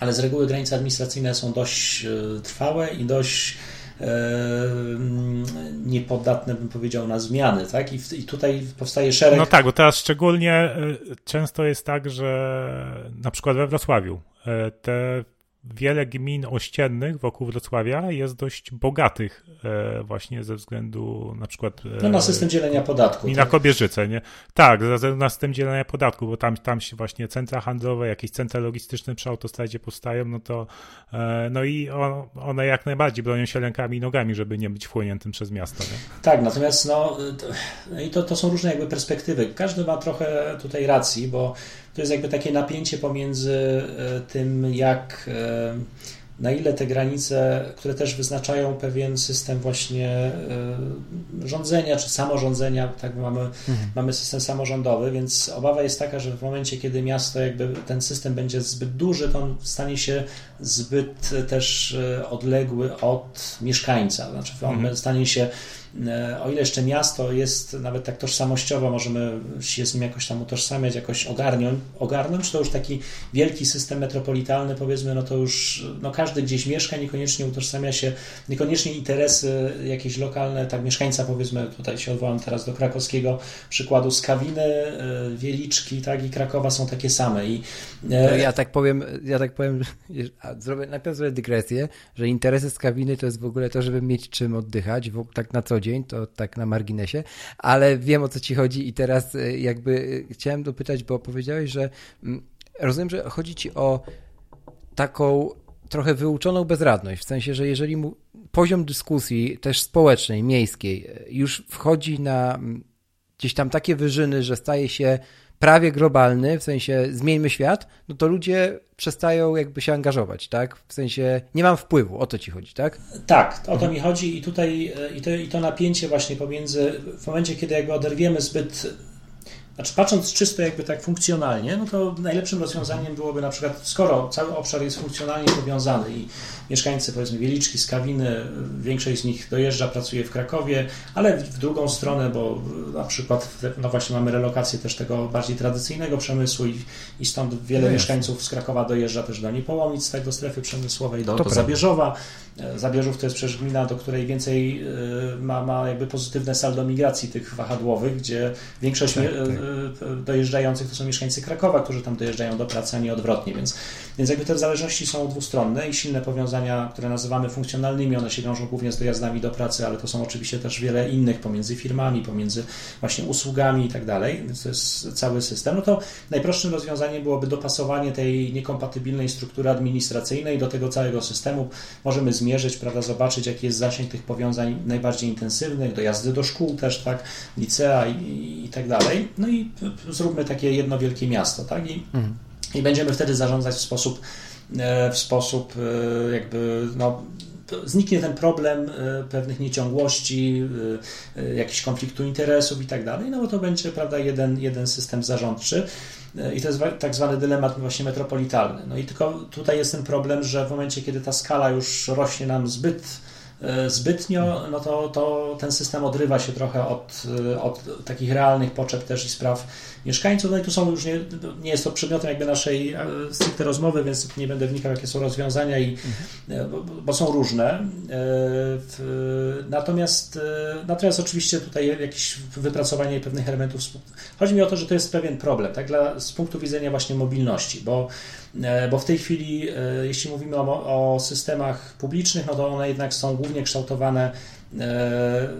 ale z reguły granice administracyjne są dość e, trwałe i dość e, mm, niepoddatne, bym powiedział, na zmiany, tak? I, I, tutaj powstaje szereg... No tak, bo teraz szczególnie e, często jest tak, że na przykład we Wrocławiu te wiele gmin ościennych wokół Wrocławia jest dość bogatych e, właśnie ze względu na przykład... E, no na system dzielenia podatku. I tak? na Kobierzyce, nie? Tak, ze względu na system dzielenia podatku, bo tam, tam się właśnie centra handlowe, jakieś centra logistyczne przy autostradzie powstają, no to e, no i one jak najbardziej bronią się rękami i nogami, żeby nie być wchłoniętym przez miasto. Nie? Tak, natomiast no to, i to, to są różne jakby perspektywy. Każdy ma trochę tutaj racji, bo to jest jakby takie napięcie pomiędzy e, tym, jak e, na ile te granice, które też wyznaczają pewien system właśnie e, rządzenia czy samorządzenia, tak mamy, mhm. mamy system samorządowy, więc obawa jest taka, że w momencie, kiedy miasto jakby ten system będzie zbyt duży, to on stanie się zbyt też odległy od mieszkańca, znaczy on mhm. stanie się E, o ile jeszcze miasto jest nawet tak tożsamościowo, możemy się z nim jakoś tam utożsamiać, jakoś ogarnąć, ogarnąć to już taki wielki system metropolitalny, powiedzmy, no to już no każdy gdzieś mieszka, niekoniecznie utożsamia się, niekoniecznie interesy jakieś lokalne, tak mieszkańca, powiedzmy, tutaj się odwołam teraz do krakowskiego przykładu, Skawiny, e, Wieliczki, tak, i Krakowa są takie same. I, e, ja tak powiem, ja tak powiem, zrobię, najpierw zrobię dygresję, że interesy Skawiny to jest w ogóle to, żeby mieć czym oddychać, tak na co dzień, to tak na marginesie, ale wiem o co ci chodzi i teraz e, jakby e, chciałem dopytać, bo powiedziałeś, że mm, rozumiem, że chodzi ci o taką trochę wyuczoną bezradność, w sensie, że jeżeli mu poziom dyskusji też społecznej, miejskiej e, już wchodzi na mm, gdzieś tam takie wyżyny, że staje się prawie globalny, w sensie zmieńmy świat, no to ludzie przestają jakby się angażować, tak? W sensie nie mam wpływu, o to ci chodzi, tak? Tak, o to mhm. mi chodzi i tutaj i to, i to napięcie właśnie pomiędzy, w momencie, kiedy jakby oderwiemy zbyt znaczy, patrząc czysto jakby tak funkcjonalnie, no to najlepszym rozwiązaniem byłoby na przykład, skoro cały obszar jest funkcjonalnie powiązany i mieszkańcy, powiedzmy, Wieliczki, Skawiny, większość z nich dojeżdża, pracuje w Krakowie, ale w drugą stronę, bo na przykład, no właśnie mamy relokację też tego bardziej tradycyjnego przemysłu i, i stąd wiele no mieszkańców z Krakowa dojeżdża też do Niepołomic, tak do strefy przemysłowej, do, do Zabierzowa. Zabierzów to jest przecież gmina, do której więcej y, ma, ma jakby pozytywne saldo migracji tych wahadłowych, gdzie większość tak, tak. Y, dojeżdżających to są mieszkańcy Krakowa, którzy tam dojeżdżają do pracy, a nie odwrotnie, więc, więc jakby te zależności są dwustronne i silne powiązania, które nazywamy funkcjonalnymi, one się wiążą głównie z dojazdami do pracy, ale to są oczywiście też wiele innych pomiędzy firmami, pomiędzy właśnie usługami i tak dalej, więc to jest cały system. No to najprostszym rozwiązaniem byłoby dopasowanie tej niekompatybilnej struktury administracyjnej do tego całego systemu. Możemy zmienić zmierzyć, prawda, zobaczyć, jaki jest zasięg tych powiązań najbardziej intensywnych, dojazdy do szkół też, tak, licea i, i tak dalej. No i zróbmy takie jedno wielkie miasto, tak, i, mhm. i będziemy wtedy zarządzać w sposób, e, w sposób e, jakby, no, zniknie ten problem e, pewnych nieciągłości, jakiś konfliktu interesów i tak dalej, no bo to będzie, prawda, jeden, jeden system zarządczy. I to jest tak zwany dylemat właśnie metropolitalny. No i tylko tutaj jest ten problem, że w momencie, kiedy ta skala już rośnie nam zbyt e, zbytnio, no to, to ten system odrywa się trochę od, e, od takich realnych potrzeb też i spraw mieszkańców. No i tu są już nie, nie jest to przedmiotem jakby naszej e, stricte rozmowy, więc nie będę wnikał, jakie są rozwiązania, i, mhm. bo, bo, są różne. Natomiast, natomiast oczywiście tutaj jakieś wypracowanie pewnych elementów. Chodzi mi o to, że to jest pewien problem, tak, dla, z punktu widzenia właśnie mobilności, bo E, bo w tej chwili, e, jeśli mówimy o, o systemach publicznych, no to one jednak są głównie kształtowane e,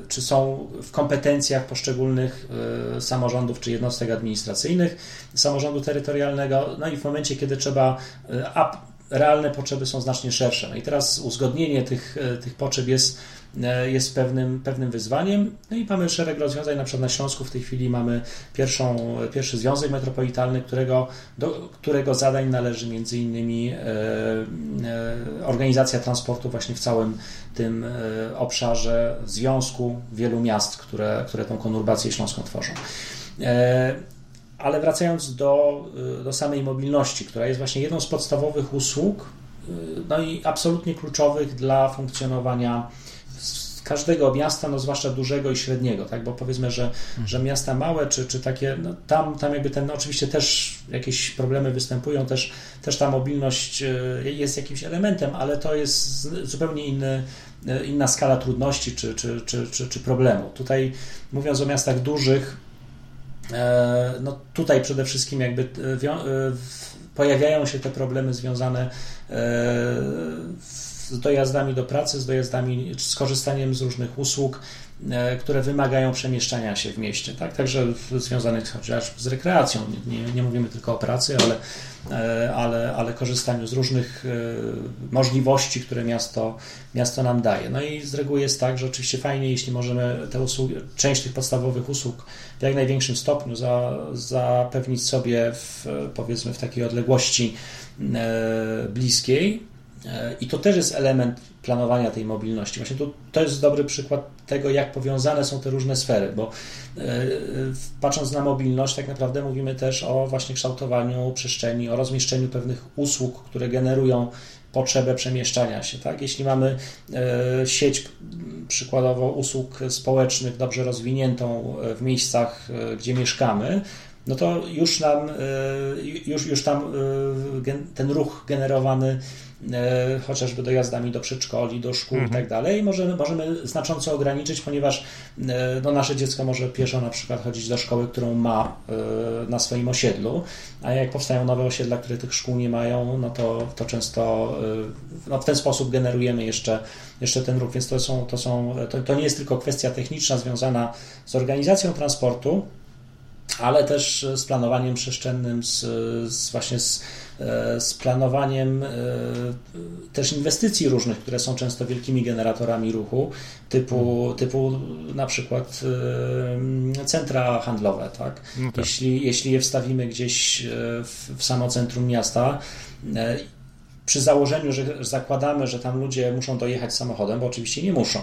czy są w kompetencjach poszczególnych samorządów czy jednostek administracyjnych, samorządu terytorialnego, no i w momencie, kiedy trzeba, a realne potrzeby są znacznie szersze. No i teraz uzgodnienie tych, tych potrzeb jest E, jest pewnym, pewnym wyzwaniem. No i mamy szereg rozwiązań, na przykład na Śląsku w tej chwili mamy pierwszą, pierwszy związek metropolitalny, którego, do którego zadań należy między innymi e, e, organizacja transportu właśnie w całym tym obszarze związku wielu miast, które, które tą konurbację śląską tworzą. Ale wracając do, do samej mobilności, która jest właśnie jedną z podstawowych usług, no i absolutnie kluczowych dla funkcjonowania każdego miasta, no zwłaszcza dużego i średniego, tak? bo powiedzmy, że, że miasta małe czy, czy takie, no tam, tam jakby ten, no oczywiście też jakieś problemy występują, też, też ta mobilność e, jest jakimś elementem, ale to jest zupełnie inny, inna skala trudności czy, czy, czy, czy, czy problemu. Tutaj mówiąc o miastach dużych, no tutaj przede wszystkim jakby pojawiają się te problemy związane z dojazdami do pracy, z dojazdami, z korzystaniem z różnych usług, e, które wymagają przemieszczania się w mieście, tak? Także związanych chociaż z rekreacją. Nie, nie, nie mówimy tylko o pracy, ale, e, ale, ale korzystaniu z różnych e, możliwości, które miasto, miasto nam daje. No i z reguły jest tak, że oczywiście fajnie, jeśli możemy te usługi, część tych podstawowych usług w jak największym stopniu za, zapewnić sobie w, powiedzmy w takiej odległości bliskiej, i to też jest element planowania tej mobilności. Właśnie to, to jest dobry przykład tego, jak powiązane są te różne sfery, bo e, patrząc na mobilność, tak naprawdę mówimy też o właśnie kształtowaniu przestrzeni, o rozmieszczeniu pewnych usług, które generują potrzebę przemieszczania się. Tak? Jeśli mamy e, sieć przykładowo usług społecznych dobrze rozwiniętą e, w miejscach, gdzie mieszkamy, no to już nam, już, już tam ten ruch generowany E, chociażby dojazdami do przedszkoli, do szkół mhm. i tak dalej, możemy, możemy znacząco ograniczyć, ponieważ e, no, nasze dziecko może pieszo na przykład chodzić do szkoły, którą ma e, na swoim osiedlu, a jak powstają nowe osiedla, które tych szkół nie mają, no to, to często no, w ten sposób generujemy jeszcze, jeszcze ten ruch, więc to, są, to, są, to, to nie jest tylko kwestia techniczna związana z organizacją transportu, ale też z planowaniem przestrzennym, z, z właśnie z E, z planowaniem e, też inwestycji różnych, które są często wielkimi generatorami ruchu, typu, hmm. typu na przykład e, centra handlowe. Tak? No tak. Jeśli, jeśli je wstawimy gdzieś w, w samo centrum miasta, przy założeniu, że zakładamy, że tam ludzie muszą dojechać samochodem, bo oczywiście nie muszą.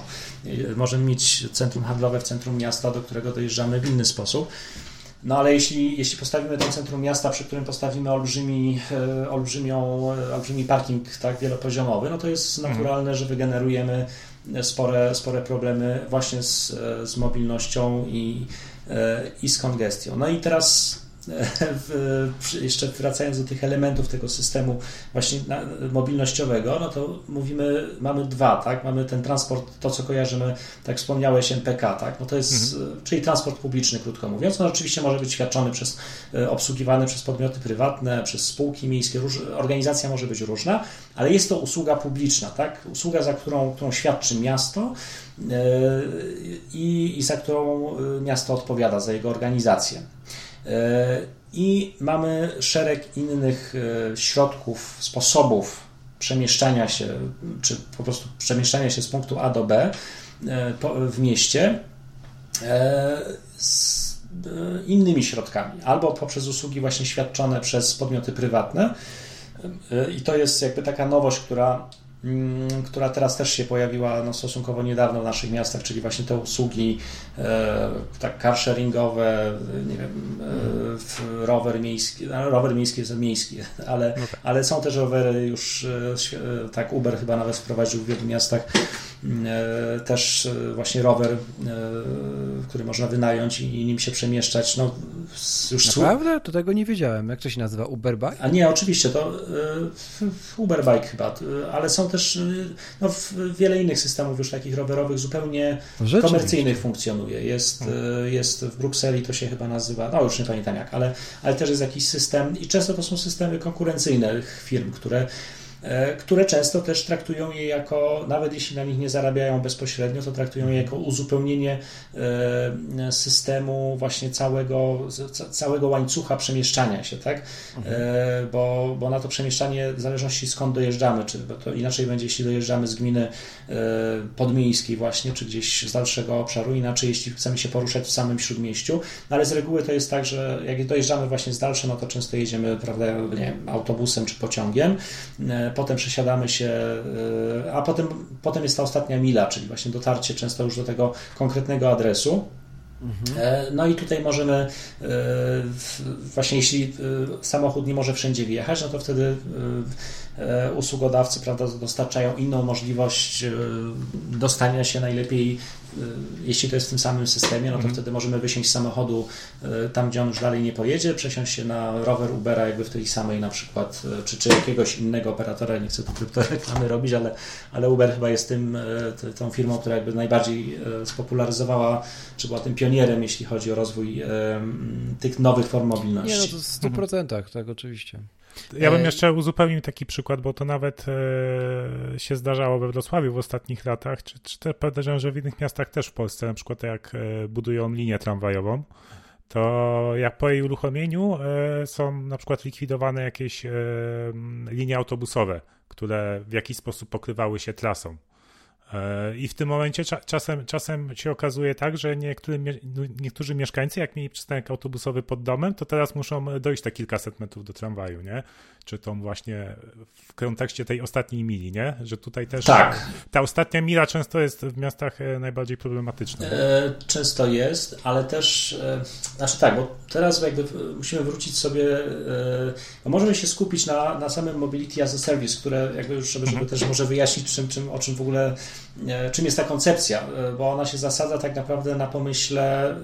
Możemy mieć centrum handlowe w centrum miasta, do którego dojeżdżamy w inny sposób. No ale jeśli, jeśli postawimy to centrum miasta, przy którym postawimy olbrzymi, e, olbrzymią, e, olbrzymi parking tak, wielopoziomowy, no to jest mhm. naturalne, że wygenerujemy spore, spore problemy właśnie z, e, z mobilnością i, i z kongestią. No i teraz w, jeszcze wracając do tych elementów tego systemu właśnie mobilnościowego, no to mówimy, mamy dwa, tak? Mamy ten transport, to co kojarzymy, tak wspomniałeś, MPK, tak? No to jest, mhm. czyli transport publiczny, krótko mówiąc. No oczywiście może być świadczony przez, e, obsługiwany przez podmioty prywatne, przez spółki miejskie, róż, organizacja może być różna, ale jest to usługa publiczna, tak? Usługa, za którą, którą świadczy miasto yy, i, i za którą e, miasto odpowiada, za jego organizację. E, I mamy szereg innych e, środków, sposobów przemieszczania się, czy po prostu przemieszczania się z punktu A do B e, w mieście z innymi środkami, albo poprzez usługi właśnie świadczone przez podmioty prywatne. I to jest jakby taka nowość, która która teraz też się pojawiła no, stosunkowo niedawno w naszych miastach, czyli właśnie te usługi e, tak carsharingowe, nie wiem, e, rower miejski, no, rower miejski jest miejski, ale, no tak. ale są też rowery już, e, e, tak Uber chyba nawet wprowadził w wielu miastach mm, też e, właśnie rower, który można wynająć i nim się przemieszczać. No, już Naprawdę? To tego nie wiedziałem. Jak to się nazywa? Uberbike? A nie, oczywiście, to Uberbike chyba, ale są też no, wiele innych systemów już takich rowerowych zupełnie komercyjnych funkcjonuje. Jest, hmm. jest w Brukseli, to się chyba nazywa, no już nie pamiętam jak, ale, ale też jest jakiś system i często to są systemy konkurencyjne firm, które E, które często też traktują je jako, nawet jeśli na nich nie zarabiają bezpośrednio, to traktują je jako uzupełnienie e, systemu właśnie całego, całego łańcucha przemieszczania się, tak? Mhm. E, bo, bo na to przemieszczanie w zależności skąd dojeżdżamy, czy to inaczej będzie, jeśli dojeżdżamy z gminy podmiejskiej właśnie, czy gdzieś z dalszego obszaru, inaczej jeśli chcemy się poruszać w samym śródmieściu, no ale z reguły to jest tak, że jak dojeżdżamy właśnie z dalsze, no to często jedziemy, prawda, nie wiem, autobusem czy pociągiem, potem przesiadamy się, e, a potem, potem jest ta ostatnia mila, czyli właśnie dotarcie często już do tego konkretnego adresu. Mhm. No i tutaj możemy, właśnie jeśli samochód nie może wszędzie wjechać, no to wtedy usługodawcy prawda, dostarczają inną możliwość dostania się najlepiej jeśli to jest w tym samym systemie, no to mhm. wtedy możemy wysiąść z samochodu y, tam, gdzie on już dalej nie pojedzie, przesiąść się na rower Ubera jakby w tej samej na przykład, y, czy, czy jakiegoś innego operatora, nie chcę tu kryptoreklamy robić, ale, ale Uber chyba jest tym, tą firmą, która jakby najbardziej spopularyzowała, czy była tym pionierem, jeśli chodzi o rozwój tych nowych form mobilności. Nie, no to w 100%, mhm. tak, oczywiście. Ja bym e, jeszcze uzupełnił taki przykład, bo to nawet e, się zdarzało we Wrocławiu w ostatnich latach, czy, czy też podejrzewam, że w innych miastach też w Polsce, na przykład jak e, budują linię tramwajową, to jak po jej uruchomieniu są na przykład likwidowane jakieś linie autobusowe, które w jakiś sposób pokrywały się trasą. E, I w tym momencie czasem, czasem się okazuje tak, że niektóry, niektórzy mieszkańcy, jak mieli przystanek autobusowy pod domem, to teraz muszą dojść te kilkaset metrów do tramwaju, nie? Czy tą właśnie w kontekście tej ostatniej mili, nie? Że tutaj też tak. ta ostatnia mila często jest w miastach e, najbardziej problematyczna. E, często jest, ale też, e, znaczy tak, bo teraz jakby musimy wrócić sobie, e, możemy się skupić na, na samym Mobility as a Service, które jakby już, żeby, żeby mhm. też może wyjaśnić, czym, czym, o czym w ogóle E, czym jest ta koncepcja, e, bo ona się zasadza tak naprawdę na pomyśle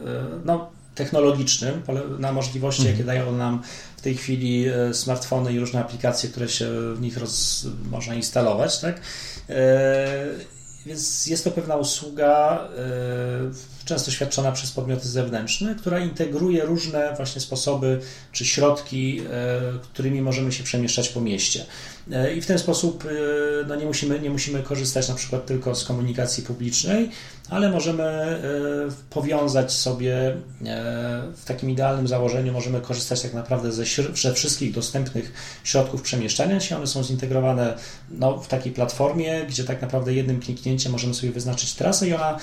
no, technologicznym, na możliwości, jakie mhm. dają nam w tej chwili smartfony i różne aplikacje, które się w nich roz, można instalować, tak? Więc jest to pewna usługa, często świadczona przez podmioty zewnętrzne, która integruje różne właśnie sposoby czy środki, którymi możemy się przemieszczać po mieście. E, I w ten sposób e, no nie, musimy, nie musimy korzystać na przykład tylko z komunikacji publicznej, ale możemy e, powiązać sobie w takim idealnym założeniu, możemy korzystać tak naprawdę ze, ze wszystkich dostępnych środków przemieszczania się. One są zintegrowane no, w takiej platformie, gdzie tak naprawdę jednym kliknięciem możemy sobie wyznaczyć trasę i ona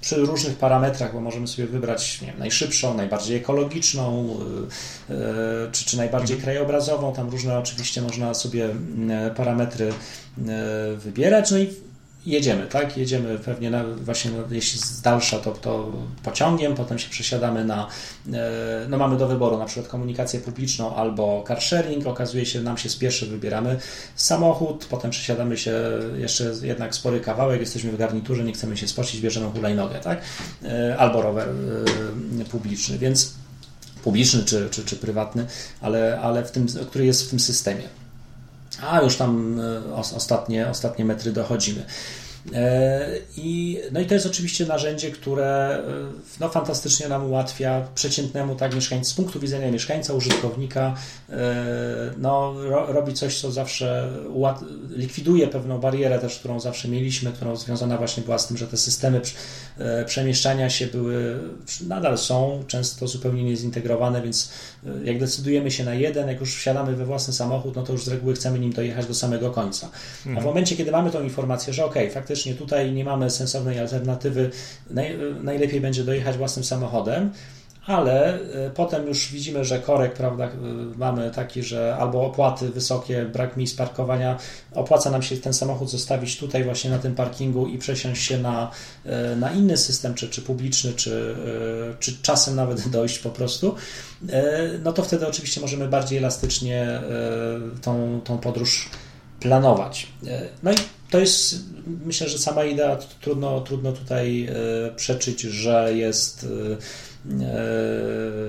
przy różnych parametrach, bo możemy sobie wybrać nie wiem, najszybszą, najbardziej ekologiczną, czy, czy najbardziej mhm. krajobrazową. Tam różne oczywiście można sobie sobie e, parametry e, wybierać, no i jedziemy, tak? Jedziemy pewnie na, właśnie, no, jeśli z dalsza, to, to pociągiem, potem się przesiadamy na, e, no mamy do wyboru na przykład komunikację publiczną albo car sharing, okazuje się, nam się spieszy, wybieramy samochód, potem przesiadamy się jeszcze jednak spory kawałek, jesteśmy w garniturze, nie chcemy się spocić, bierzemy hulajnogę, tak? Albo rower publiczny, więc publiczny czy, czy, czy prywatny, ale, ale w tym, który jest w tym systemie a już tam e, ostatnie, ostatnie metry dochodzimy. E, I, no i to jest oczywiście narzędzie, które e, no, fantastycznie nam ułatwia przeciętnemu tak mieszkańca, z punktu widzenia mieszkańca, użytkownika, no, ro, robi coś, co zawsze likwiduje pewną barierę też, którą zawsze mieliśmy, którą związana właśnie była z tym, że te systemy przemieszczania się były, nadal są często zupełnie niezintegrowane, więc jak decydujemy się na jeden, jak już wsiadamy we własny samochód, no to już z reguły chcemy nim dojechać do samego końca. A w mhm. momencie, kiedy mamy tą informację, że ok, faktycznie tutaj nie mamy sensownej alternatywy, naj, najlepiej będzie dojechać własnym samochodem, ale e, potem już widzimy, że korek, prawda, e, mamy taki, że albo opłaty wysokie, brak miejsc parkowania, opłaca nam się ten samochód zostawić tutaj właśnie na tym parkingu i przesiąść się na, e, na inny system, czy, czy publiczny, czy, czy czasem nawet dojść po prostu, no to wtedy oczywiście możemy bardziej elastycznie tą, tą podróż planować. No i to jest, myślę, że sama idea. Trudno, trudno tutaj przeczyć, że jest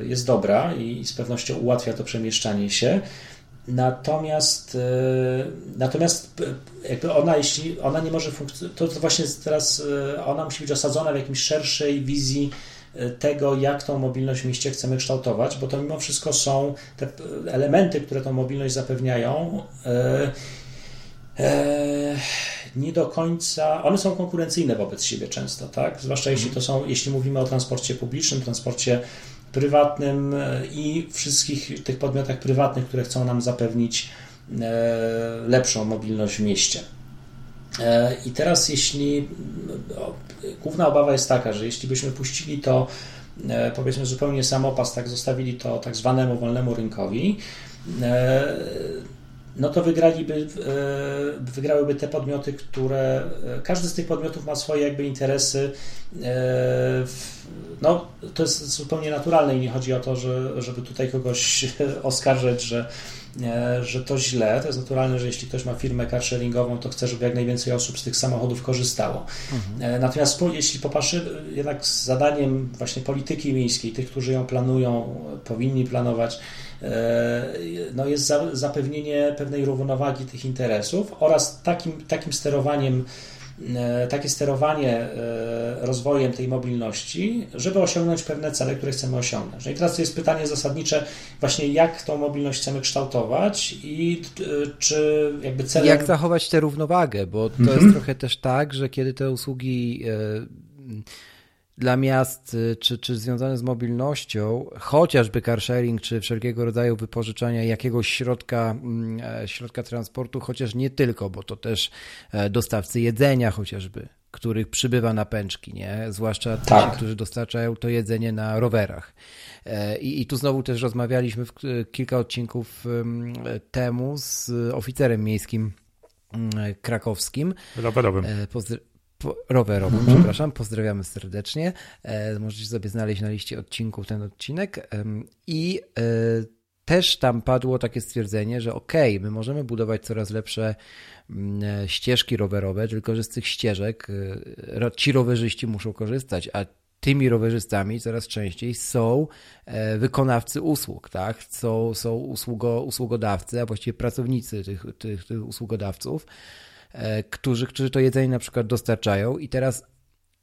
jest dobra i z pewnością ułatwia to przemieszczanie się. Natomiast, e, natomiast jakby ona, jeśli ona nie może funkcjonować, to, właśnie teraz e, ona musi być osadzona w jakimś szerszej wizji tego, jak tą mobilność w mieście chcemy kształtować, bo to mimo wszystko są te elementy, które tą mobilność zapewniają. E, e, nie do końca, one są konkurencyjne wobec siebie często, tak? Zwłaszcza jeśli to są, jeśli mówimy o transporcie publicznym, transporcie prywatnym e, i wszystkich tych podmiotach prywatnych, które chcą nam zapewnić e, lepszą mobilność w mieście. E, I teraz, jeśli główna obawa jest taka, że jeśli byśmy puścili to, powiedzmy, zupełnie samopas, tak zostawili to tak zwanemu wolnemu rynkowi, no to wygraliby, wygrałyby te podmioty, które każdy z tych podmiotów ma swoje jakby interesy. No, to jest zupełnie naturalne i nie chodzi o to, że, żeby tutaj kogoś oskarżać, że że to źle. To jest naturalne, że jeśli ktoś ma firmę carsharingową, to chce, żeby jak najwięcej osób z tych samochodów korzystało. Mhm. E, natomiast jeśli popatrzy, jednak z zadaniem właśnie polityki miejskiej, tych, którzy ją planują, powinni planować, e, no jest zapewnienie pewnej równowagi tych interesów oraz takim, takim sterowaniem E, takie sterowanie e, rozwojem tej mobilności, żeby osiągnąć pewne cele, które chcemy osiągnąć. No i teraz to jest pytanie zasadnicze, właśnie jak tą mobilność chcemy kształtować i e, czy jakby celem... Jak zachować tę równowagę, bo to mhm. jest trochę też tak, że kiedy te usługi dla miast, y, czy, czy związane z mobilnością, chociażby car sharing, czy wszelkiego rodzaju wypożyczania jakiegoś środka, mm, e, środka transportu, chociaż nie tylko, bo to też e, dostawcy jedzenia chociażby, których przybywa na pęczki, nie? zwłaszcza tak. ci, którzy dostarczają to jedzenie na rowerach. E, I, I tu znowu też rozmawialiśmy w, kilka odcinków temu z oficerem miejskim mm, krakowskim. Rowerowym. Pozdr po, mhm. przepraszam. Pozdrawiamy serdecznie. E, możecie sobie znaleźć na liście odcinków ten odcinek. E, I e, też tam padło takie stwierdzenie, że okej, okay, my możemy budować coraz lepsze mm, ścieżki rowerowe, tylko że z tych ścieżek e, ci rowerzyści muszą korzystać, a tymi rowerzystami coraz częściej są e, wykonawcy usług, tak? Są, są usługo, usługodawcy, a właściwie pracownicy tych, tych, tych usługodawców. E, którzy, którzy to jedzenie na przykład dostarczają i teraz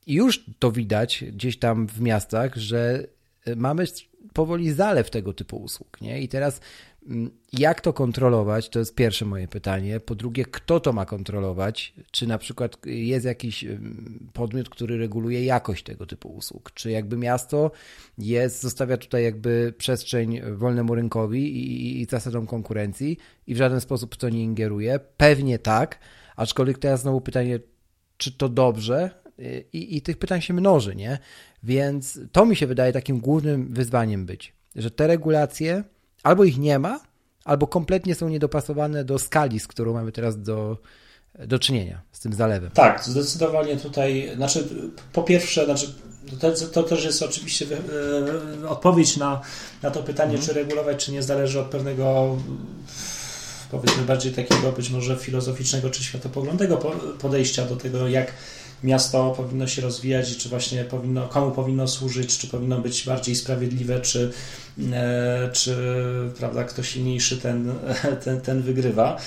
już to widać gdzieś tam w miastach, że e, mamy powoli zalew tego typu usług, nie? I teraz mm, jak to kontrolować? To jest pierwsze moje pytanie. Po drugie, kto to ma kontrolować? Czy na przykład jest jakiś mm, podmiot, który reguluje jakość tego typu usług? Czy jakby miasto jest, zostawia tutaj jakby przestrzeń wolnemu rynkowi i, i zasadom konkurencji i w żaden sposób to nie ingeruje? Pewnie tak, Aczkolwiek teraz znowu pytanie, czy to dobrze? I, I tych pytań się mnoży, nie? Więc to mi się wydaje takim głównym wyzwaniem być, że te regulacje albo ich nie ma, albo kompletnie są niedopasowane do skali, z którą mamy teraz do, do czynienia, z tym zalewem. Tak, zdecydowanie tutaj, znaczy po pierwsze, znaczy to, to też jest oczywiście e, odpowiedź na, na to pytanie, mhm. czy regulować, czy nie, zależy od pewnego powiedzmy bardziej takiego być może filozoficznego czy światopoglądnego podejścia do tego, jak miasto powinno się rozwijać, czy właśnie powinno, komu powinno służyć, czy powinno być bardziej sprawiedliwe, czy, e, czy prawda, kto silniejszy ten, ten, ten wygrywa.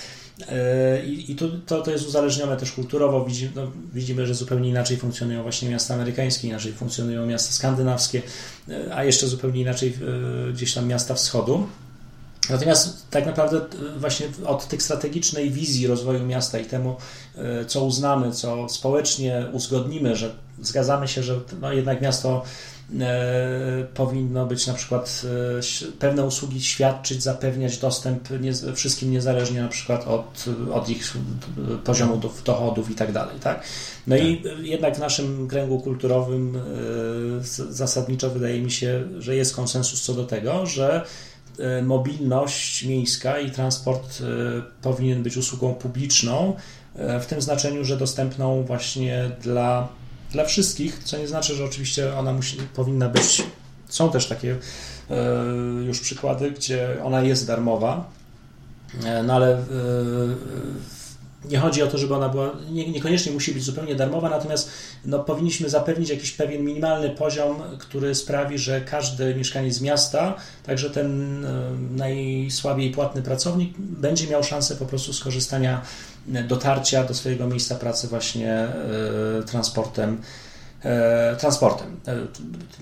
E, I, i to, to, to jest uzależnione też kulturowo. Widzimy, no, widzimy, że zupełnie inaczej funkcjonują właśnie miasta amerykańskie, inaczej funkcjonują miasta skandynawskie, e, a jeszcze zupełnie inaczej gdzieś tam miasta wschodu. Natomiast tak naprawdę e, właśnie od tych strategicznej wizji rozwoju miasta i temu, e, co uznamy, co społecznie uzgodnimy, że zgadzamy się, że no jednak miasto e, powinno być na przykład pewne usługi świadczyć, zapewniać dostęp wszystkim niezależnie na przykład od, od ich poziomu dochodów i tak dalej. Tak? No tak. i jednak w naszym kręgu kulturowym zasadniczo wydaje mi się, że jest konsensus co do tego, że mobilność miejska i transport e, powinien być usługą publiczną, e, w tym znaczeniu, że dostępną właśnie dla, dla wszystkich, co nie znaczy, że oczywiście ona musi, powinna być. Są też takie już przykłady, gdzie ona jest darmowa, no ale nie chodzi o to, żeby ona była, nie, niekoniecznie musi być zupełnie darmowa, natomiast no, powinniśmy zapewnić jakiś pewien minimalny poziom, który sprawi, że każdy mieszkaniec miasta, także ten najsłabiej płatny pracownik, będzie miał szansę po prostu skorzystania, dotarcia do swojego miejsca pracy właśnie e, transportem transportem. E,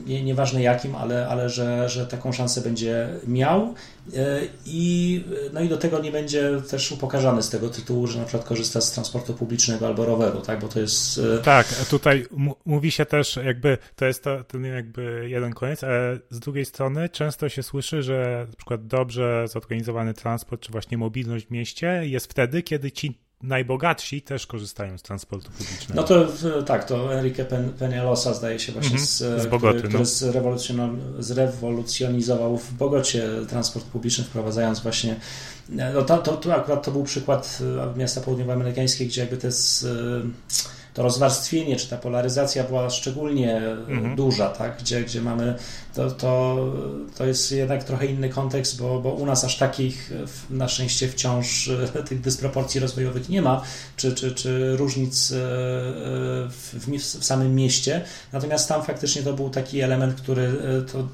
nie, nieważne jakim, ale, ale że, że taką szansę będzie miał e, i, no i do tego nie będzie też upokarzany z tego tytułu, że na przykład korzysta z transportu publicznego albo roweru, tak, bo to jest... Tak, tutaj mówi się też jakby, to jest to, ten jakby jeden koniec, ale z drugiej strony często się słyszy, że na przykład dobrze zorganizowany transport, czy właśnie mobilność w mieście jest wtedy, kiedy ci najbogatsi też korzystają z transportu publicznego. No to tak, to Enrique Peñalosa zdaje się właśnie z, z Bogoty, który, no. zrewolucjonizował w Bogocie transport publiczny, wprowadzając właśnie no to, to, to akurat to był przykład miasta południowoamerykańskie, gdzie jakby to jest to rozwarstwienie, czy ta polaryzacja była szczególnie mhm. duża, tak? gdzie, gdzie mamy, to, to, to jest jednak trochę inny kontekst, bo, bo u nas aż takich na szczęście wciąż e, tych dysproporcji rozwojowych nie ma, czy, czy, czy różnic e, e, w, w, w samym mieście, natomiast tam faktycznie to był taki element, który to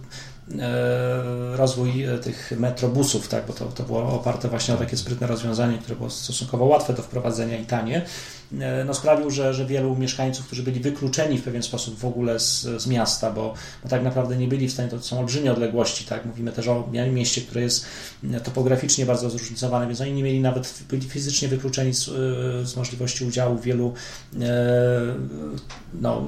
rozwój tych metrobusów, tak, bo to, to było oparte właśnie o takie sprytne rozwiązanie, które było stosunkowo łatwe do wprowadzenia i tanie, E, no, sprawił, że, że wielu mieszkańców, którzy byli wykluczeni w pewien sposób w ogóle z, z miasta, bo, bo tak naprawdę nie byli w stanie, to są olbrzymie odległości, tak? Mówimy też o mieście, które jest e, topograficznie bardzo zróżnicowane, więc oni nie mieli nawet, byli fizycznie wykluczeni z, e, z możliwości udziału w wielu no,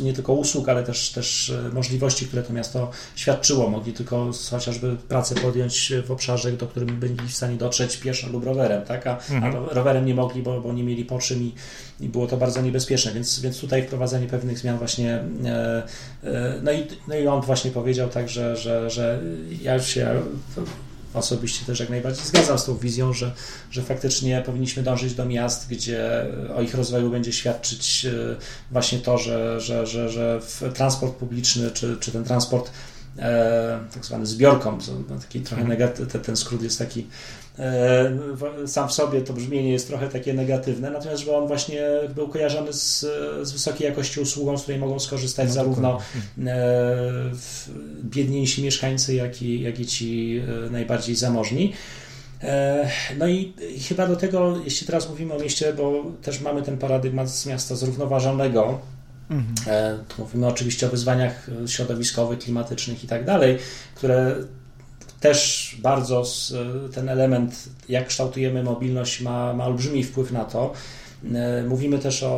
nie tylko usług, ale też, też możliwości, które to miasto świadczyło. Mogli tylko chociażby pracę podjąć w obszarze, do którym byli w stanie dotrzeć pieszo lub rowerem, tak? A, mhm. a rowerem nie mogli, bo, bo nie mieli po i, i było to bardzo niebezpieczne, więc, więc tutaj wprowadzenie pewnych zmian właśnie e, e, no, i, no i on właśnie powiedział tak, że, że, że ja się osobiście też jak najbardziej zgadzam z tą wizją, że, że faktycznie powinniśmy dążyć do miast, gdzie o ich rozwoju będzie świadczyć e, właśnie to, że, że, że, że transport publiczny czy, czy ten transport tak zwany zbiorką, taki trochę mhm. negaty, ten skrót jest taki sam w sobie to brzmienie jest trochę takie negatywne, natomiast żeby on właśnie był kojarzony z, z wysokiej jakości usługą, z której mogą skorzystać no, zarówno e, biedniejsi mieszkańcy, jak i, jak i ci e, najbardziej zamożni. No i chyba do tego, jeśli teraz mówimy o mieście, bo też mamy ten paradygmat z miasta zrównoważonego, mhm. tu mówimy oczywiście o wyzwaniach środowiskowych, klimatycznych i tak dalej, które też bardzo ten element, jak kształtujemy mobilność, ma, ma olbrzymi wpływ na to. E, mówimy też o,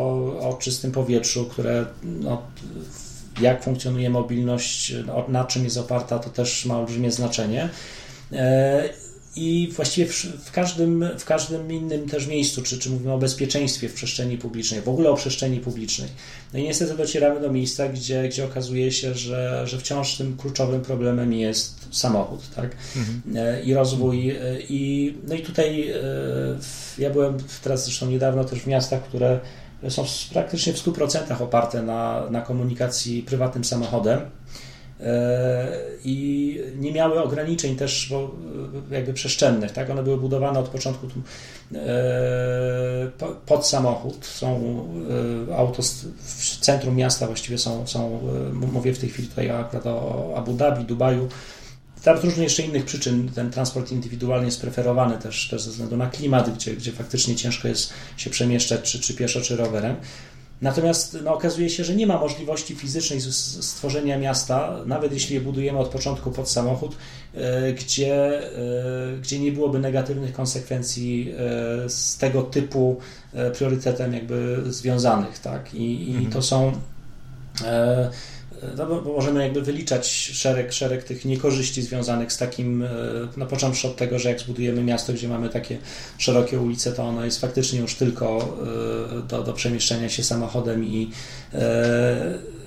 o czystym powietrzu, które no, jak funkcjonuje mobilność, no, na czym jest oparta, to też ma olbrzymie znaczenie. I właściwie w, w, każdym, w każdym innym też miejscu, czy, czy mówimy o bezpieczeństwie w przestrzeni publicznej, w ogóle o przestrzeni publicznej. No i niestety docieramy do miejsca, gdzie, gdzie okazuje się, że, że wciąż tym kluczowym problemem jest samochód, tak? Mhm. E, I rozwój. E, I, no i tutaj e, ja byłem teraz zresztą niedawno też w miastach, które są praktycznie w 100% oparte na, na komunikacji prywatnym samochodem i nie miały ograniczeń też bo, jakby przestrzennych, tak? One były budowane od początku e, pod samochód, są e, auto w centrum miasta właściwie są, są e, mówię w tej chwili tutaj akurat o Abu Dhabi, Dubaju, tam z różnych jeszcze innych przyczyn ten transport indywidualny jest preferowany też, też ze względu na klimat, gdzie, gdzie faktycznie ciężko jest się przemieszczać czy, czy pieszo, czy rowerem. Natomiast no, okazuje się, że nie ma możliwości fizycznej stworzenia miasta, nawet jeśli je budujemy od początku pod samochód, e, gdzie, e, gdzie nie byłoby negatywnych konsekwencji e, z tego typu priorytetem jakby związanych. Tak? I, i mhm. to są no bo możemy jakby wyliczać szereg, szereg tych niekorzyści związanych z takim, e, no począwszy od tego, że jak zbudujemy miasto, gdzie mamy takie szerokie ulice, to ono jest faktycznie już tylko e, do, do przemieszczania się samochodem i e,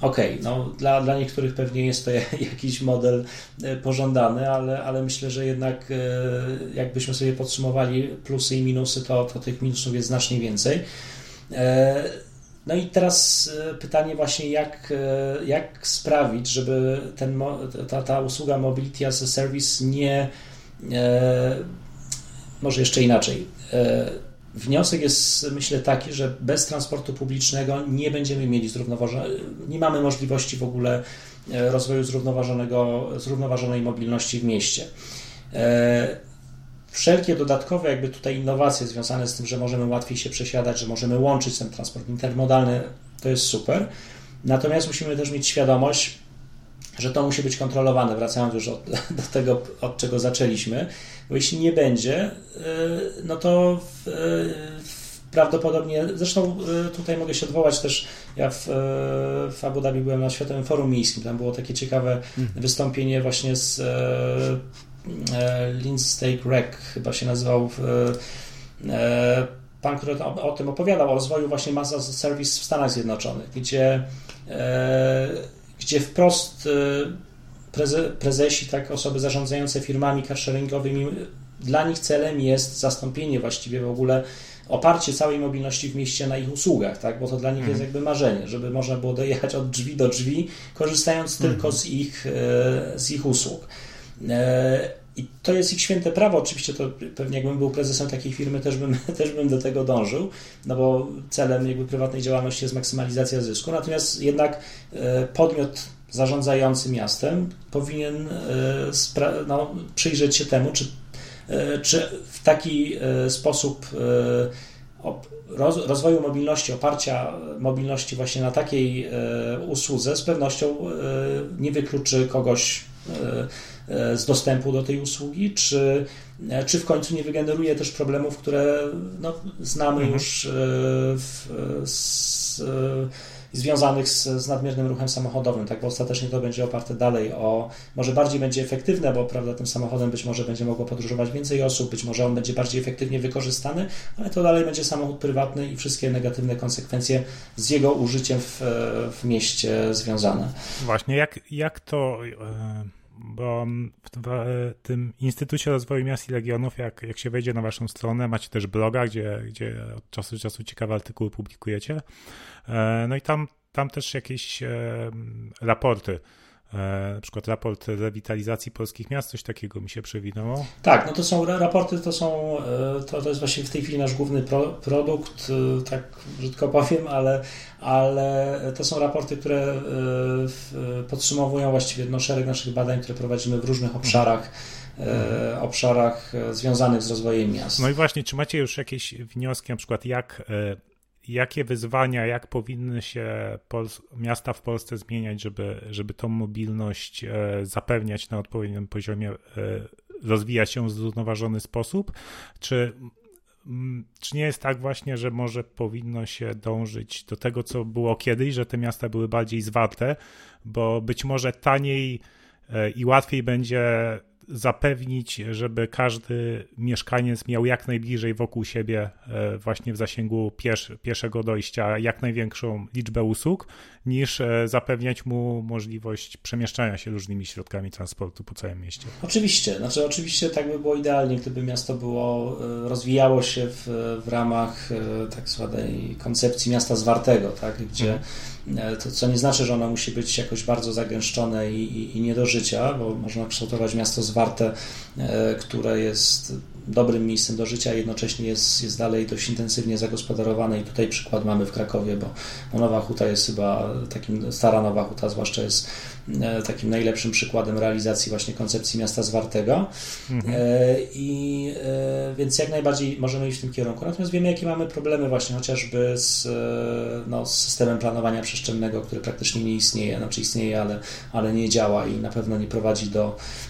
Okej, okay, no dla, dla niektórych pewnie jest to jakiś model pożądany, ale, ale myślę, że jednak jakbyśmy sobie podsumowali plusy i minusy, to, to tych minusów jest znacznie więcej. No i teraz e, pytanie właśnie, jak, e, jak sprawić, żeby ten, ta, ta usługa Mobility as a Service nie, e, może jeszcze inaczej. Wniosek jest, myślę, taki, że bez transportu publicznego nie będziemy mieli zrównoważonego, nie mamy możliwości w ogóle rozwoju zrównoważonego, zrównoważonej mobilności w mieście wszelkie dodatkowe jakby tutaj innowacje związane z tym, że możemy łatwiej się przesiadać, że możemy łączyć ten transport intermodalny, to jest super. Natomiast musimy też mieć świadomość, że to musi być kontrolowane, wracając już od, do tego, od czego zaczęliśmy, bo jeśli nie będzie, y, no to w, y, prawdopodobnie, zresztą y, tutaj mogę się odwołać też, ja w, w Abu Dhabi byłem na Światowym Forum Miejskim, tam było takie ciekawe mhm. wystąpienie właśnie z E, Lindsay Gregg chyba się nazywał pan, który o, o tym opowiadał, o rozwoju właśnie Mass as a Service w Stanach Zjednoczonych, gdzie, gdzie wprost preze, prezesi, tak osoby zarządzające firmami carsharingowymi, dla nich celem jest zastąpienie właściwie w ogóle oparcie całej mobilności w mieście na ich usługach, tak? bo to dla nich jest mhm. jakby marzenie, żeby można było dojechać od drzwi do drzwi, korzystając mhm. tylko z ich, e, z ich usług. E, I to jest ich święte prawo. Oczywiście to pewnie jakbym był prezesem takiej firmy, też bym, też bym do tego dążył, no bo celem jakby prywatnej działalności jest maksymalizacja zysku. Natomiast jednak e, podmiot zarządzający miastem powinien no, przyjrzeć się temu, czy E, czy w taki e, sposób e, rozwoju mobilności, oparcia mobilności właśnie na takiej usłudze z pewnością nie wykluczy kogoś z dostępu do tej usługi, czy, czy w końcu nie wygeneruje też problemów, które no, znamy mhm. już w, z, związanych z, z nadmiernym ruchem samochodowym, tak, bo ostatecznie to będzie oparte dalej o, może bardziej będzie efektywne, bo prawda, tym samochodem być może będzie mogło podróżować więcej osób, być może on będzie bardziej efektywnie wykorzystany, ale to dalej będzie samochód prywatny i wszystkie negatywne konsekwencje z jego użyciem w, w mieście związane. Właśnie, jak, jak to... Yy bo w tym Instytucie Rozwoju Miast i Regionów, jak, jak się wejdzie na waszą stronę, macie też bloga, gdzie, gdzie od czasu do czasu ciekawe artykuły publikujecie. E, no i tam, tam też jakieś e, raporty E, na przykład raport rewitalizacji polskich miast, coś takiego mi się przewinęło. Tak, no to są raporty, to są, to, to jest właśnie w tej chwili nasz główny pro, produkt, tak brzydko powiem, ale, ale to są raporty, które podsumowują właściwie no, szereg naszych badań, które prowadzimy w różnych obszarach. Mhm. obszarach związanych z rozwojem miast. No i właśnie, czy macie już jakieś wnioski, na przykład jak jakie wyzwania, jak powinny się miasta w Polsce zmieniać, żeby, żeby tą mobilność e, zapewniać na odpowiednim poziomie, e, rozwijać się w zrównoważony sposób? Czy, czy nie jest tak właśnie, że może powinno się dążyć do tego, co było kiedyś, że te miasta były bardziej zwarte, bo być może taniej e, i łatwiej będzie zapewnić, żeby każdy mieszkaniec miał jak najbliżej wokół siebie, e, właśnie w zasięgu piesz, pieszego dojścia, jak największą liczbę usług, niż e, zapewniać mu możliwość przemieszczania się różnymi środkami transportu po całym mieście. Oczywiście, znaczy oczywiście tak by było idealnie, gdyby miasto było, e, rozwijało się w, w ramach tak zwanej koncepcji miasta zwartego, tak, gdzie mhm. to, co nie znaczy, że ono musi być jakoś bardzo zagęszczone i, i, i nie do życia, bo można kształtować miasto zwarte, e, które jest dobrym miejscem do życia, a jednocześnie jest, jest dalej dość intensywnie zagospodarowane i tutaj przykład mamy w Krakowie, bo, bo Nowa Huta jest chyba takim, stara Nowa Huta zwłaszcza jest e, takim najlepszym przykładem realizacji właśnie koncepcji miasta zwartego mhm. i więc jak najbardziej możemy iść w tym kierunku. Natomiast wiemy, jakie mamy problemy właśnie chociażby z, no, z systemem planowania przestrzennego który praktycznie nie istnieje, znaczy istnieje, ale, ale nie działa i na pewno nie prowadzi do, e,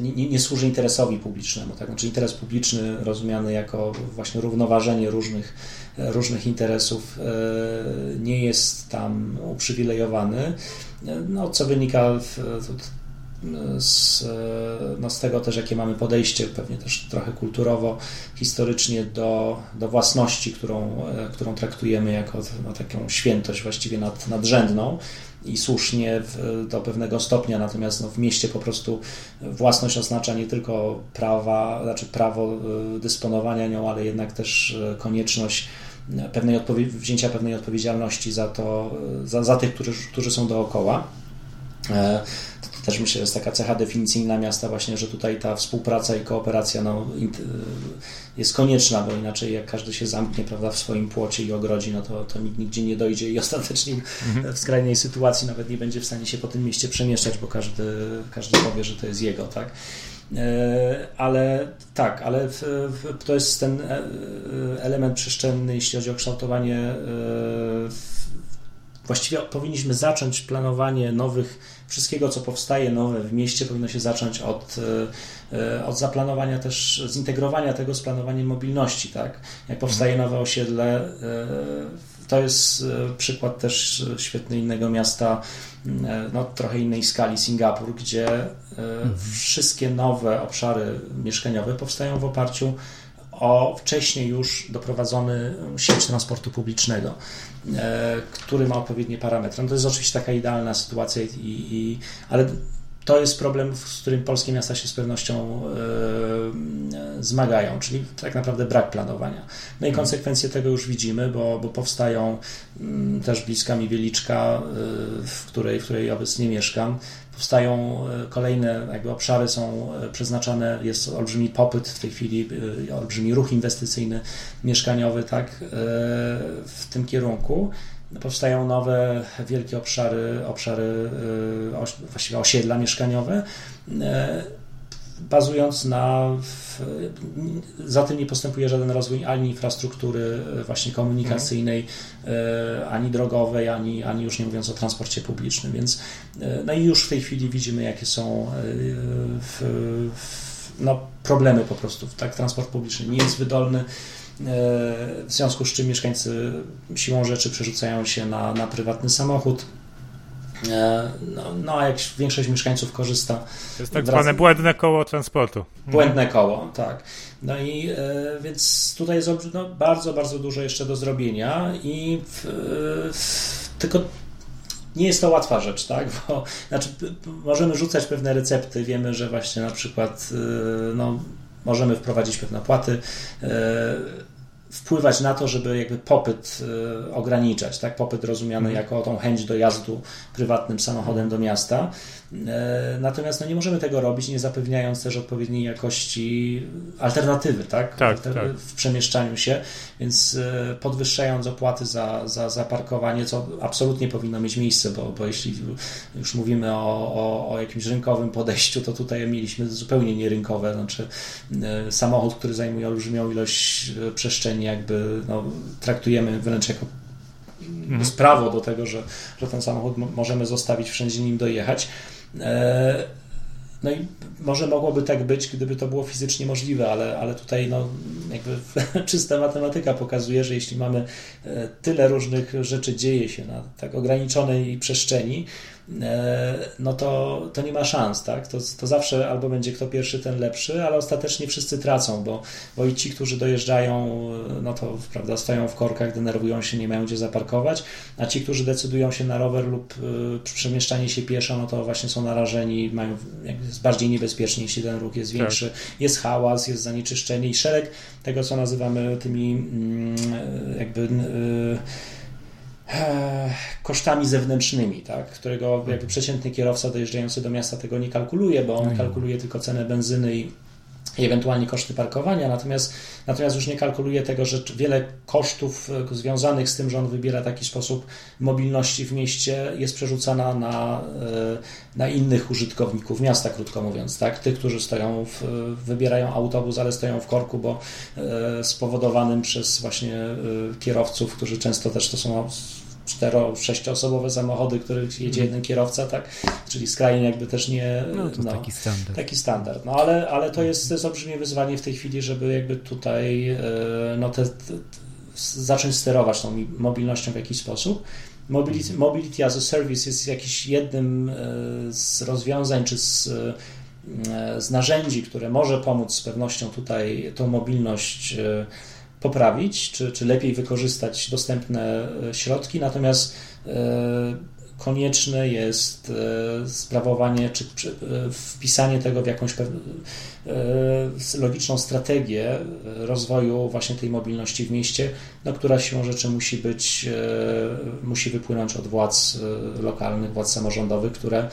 nie, nie, służy interesowi publicznemu. Tak? Znaczy interes publiczny rozumiany jako właśnie równoważenie różnych, różnych interesów e, nie jest tam uprzywilejowany, no, co wynika w, z, no z tego też, jakie mamy podejście, pewnie też trochę kulturowo, historycznie do, do własności, którą, którą traktujemy jako no, taką świętość właściwie nad, nadrzędną i słusznie w, do pewnego stopnia, natomiast no, w mieście po prostu własność oznacza nie tylko prawa, znaczy prawo y, dysponowania nią, ale jednak też y, konieczność pewnej wzięcia pewnej odpowiedzialności za to, y, za, za tych, którzy, którzy są dookoła. E, też myślę, że jest taka cecha definicyjna miasta właśnie, że tutaj ta współpraca i kooperacja no, jest konieczna, bo inaczej jak każdy się zamknie prawda, w swoim płocie i ogrodzi, no to, to nikt nigdzie nie dojdzie i ostatecznie mhm. w skrajnej sytuacji nawet nie będzie w stanie się po tym mieście przemieszczać, bo każdy, każdy powie, że to jest jego, tak? E, ale tak, ale to jest ten e, element przestrzenny, jeśli chodzi o kształtowanie. Właściwie powinniśmy zacząć planowanie nowych wszystkiego, co powstaje nowe w mieście, powinno się zacząć od, e, e, od zaplanowania też, zintegrowania tego z planowaniem mobilności, tak? Jak powstaje mhm. nowe osiedle, e, to jest przykład też świetny innego miasta, no, trochę innej skali, Singapur, gdzie mhm. wszystkie nowe obszary mieszkaniowe powstają w oparciu o wcześniej już doprowadzony sieć transportu publicznego, który ma odpowiednie parametry. No to jest oczywiście taka idealna sytuacja, i, i, ale to jest problem, z którym polskie miasta się z pewnością e, zmagają, czyli tak naprawdę brak planowania. No i mhm. konsekwencje tego już widzimy, bo, bo powstają mm, też bliska mi Wieliczka, e, w której, w której obecnie mieszkam, powstają e, kolejne jakby obszary są przeznaczane, jest olbrzymi popyt w tej chwili, olbrzymi ruch inwestycyjny mieszkaniowy tak, w tym kierunku powstają nowe wielkie obszary, obszary y, właściwie osiedla mieszkaniowe, y, bazując na za tym nie postępuje żaden rozwój ani infrastruktury y, właśnie komunikacyjnej, ani drogowej, ani, ani już nie mówiąc o transporcie publicznym, więc no i już w tej chwili widzimy jakie są w, w, no, problemy po prostu, tak, transport publiczny nie jest wydolny, w związku z czym mieszkańcy siłą rzeczy przerzucają się na, na prywatny samochód. E, no, no, a jak większość mieszkańców korzysta. To jest tak wraca... zwane błędne koło transportu. Błędne koło, tak. No i e, więc tutaj jest no, bardzo, bardzo dużo jeszcze do zrobienia i w, w, tylko nie jest to łatwa rzecz, tak? Bo znaczy, możemy rzucać pewne recepty. Wiemy, że właśnie na przykład no, możemy wprowadzić pewne płaty wpływać na to, żeby jakby popyt y, ograniczać, tak? Popyt rozumiany mhm. jako tą chęć dojazdu prywatnym samochodem do miasta. E, natomiast no, nie możemy tego robić, nie zapewniając też odpowiedniej jakości alternatywy tak? Tak, tak. w przemieszczaniu się, więc e, podwyższając opłaty za, za, za parkowanie, co absolutnie powinno mieć miejsce, bo, bo jeśli już mówimy o, o, o jakimś rynkowym podejściu, to tutaj mieliśmy zupełnie nierynkowe, znaczy e, samochód, który zajmuje olbrzymią ilość przestrzeni, jakby no, traktujemy wręcz jako mhm. prawo do tego, że, że ten samochód możemy zostawić wszędzie nim dojechać. E, no i może mogłoby tak być, gdyby to było fizycznie możliwe, ale, ale tutaj no, jakby czysta matematyka pokazuje, że jeśli mamy e, tyle różnych rzeczy dzieje się na tak ograniczonej przestrzeni, no to, to nie ma szans, tak? To, to zawsze albo będzie kto pierwszy, ten lepszy, ale ostatecznie wszyscy tracą, bo, bo i ci, którzy dojeżdżają, no to prawda, stoją w korkach, denerwują się, nie mają gdzie zaparkować, a ci, którzy decydują się na rower lub y, przemieszczanie się pieszo, no to właśnie są narażeni, mają, jest bardziej niebezpiecznie, jeśli ten ruch jest większy, tak. jest hałas, jest zanieczyszczenie i szereg tego, co nazywamy tymi mm, jakby y, E, kosztami zewnętrznymi, tak? którego jakby przeciętny kierowca dojeżdżający do miasta tego nie kalkuluje, bo on mhm. kalkuluje tylko cenę benzyny i i ewentualnie koszty parkowania, natomiast, natomiast już nie kalkuluje tego, że wiele kosztów e, związanych z tym, że on wybiera taki sposób mobilności w mieście jest przerzucana na, e, na innych użytkowników miasta, krótko mówiąc, tak? Tych, którzy stoją w, wybierają autobus, ale stoją w korku, bo spowodowanym przez właśnie kierowców, którzy często też to są cztero, sześcioosobowe samochody, których jedzie jeden kierowca, tak? Czyli skrajnie jakby też nie... No to no, taki standard. Taki standard. No ale, ale to, jest, to jest olbrzymie wyzwanie w tej chwili, żeby jakby tutaj e, no te, te, zacząć sterować tą mobilnością w jakiś sposób. Mobility, mobility as a Service jest jakiś jednym e, z rozwiązań, czy z, e, z narzędzi, które może pomóc z pewnością tutaj tą mobilność poprawić, czy, czy lepiej wykorzystać dostępne e, środki, natomiast e, konieczne jest e, sprawowanie czy wpisanie tego w jakąś logiczną strategię rozwoju właśnie tej mobilności w mieście, no, która siłą rzeczy musi być, musi wypłynąć od władz lokalnych, władz samorządowych, które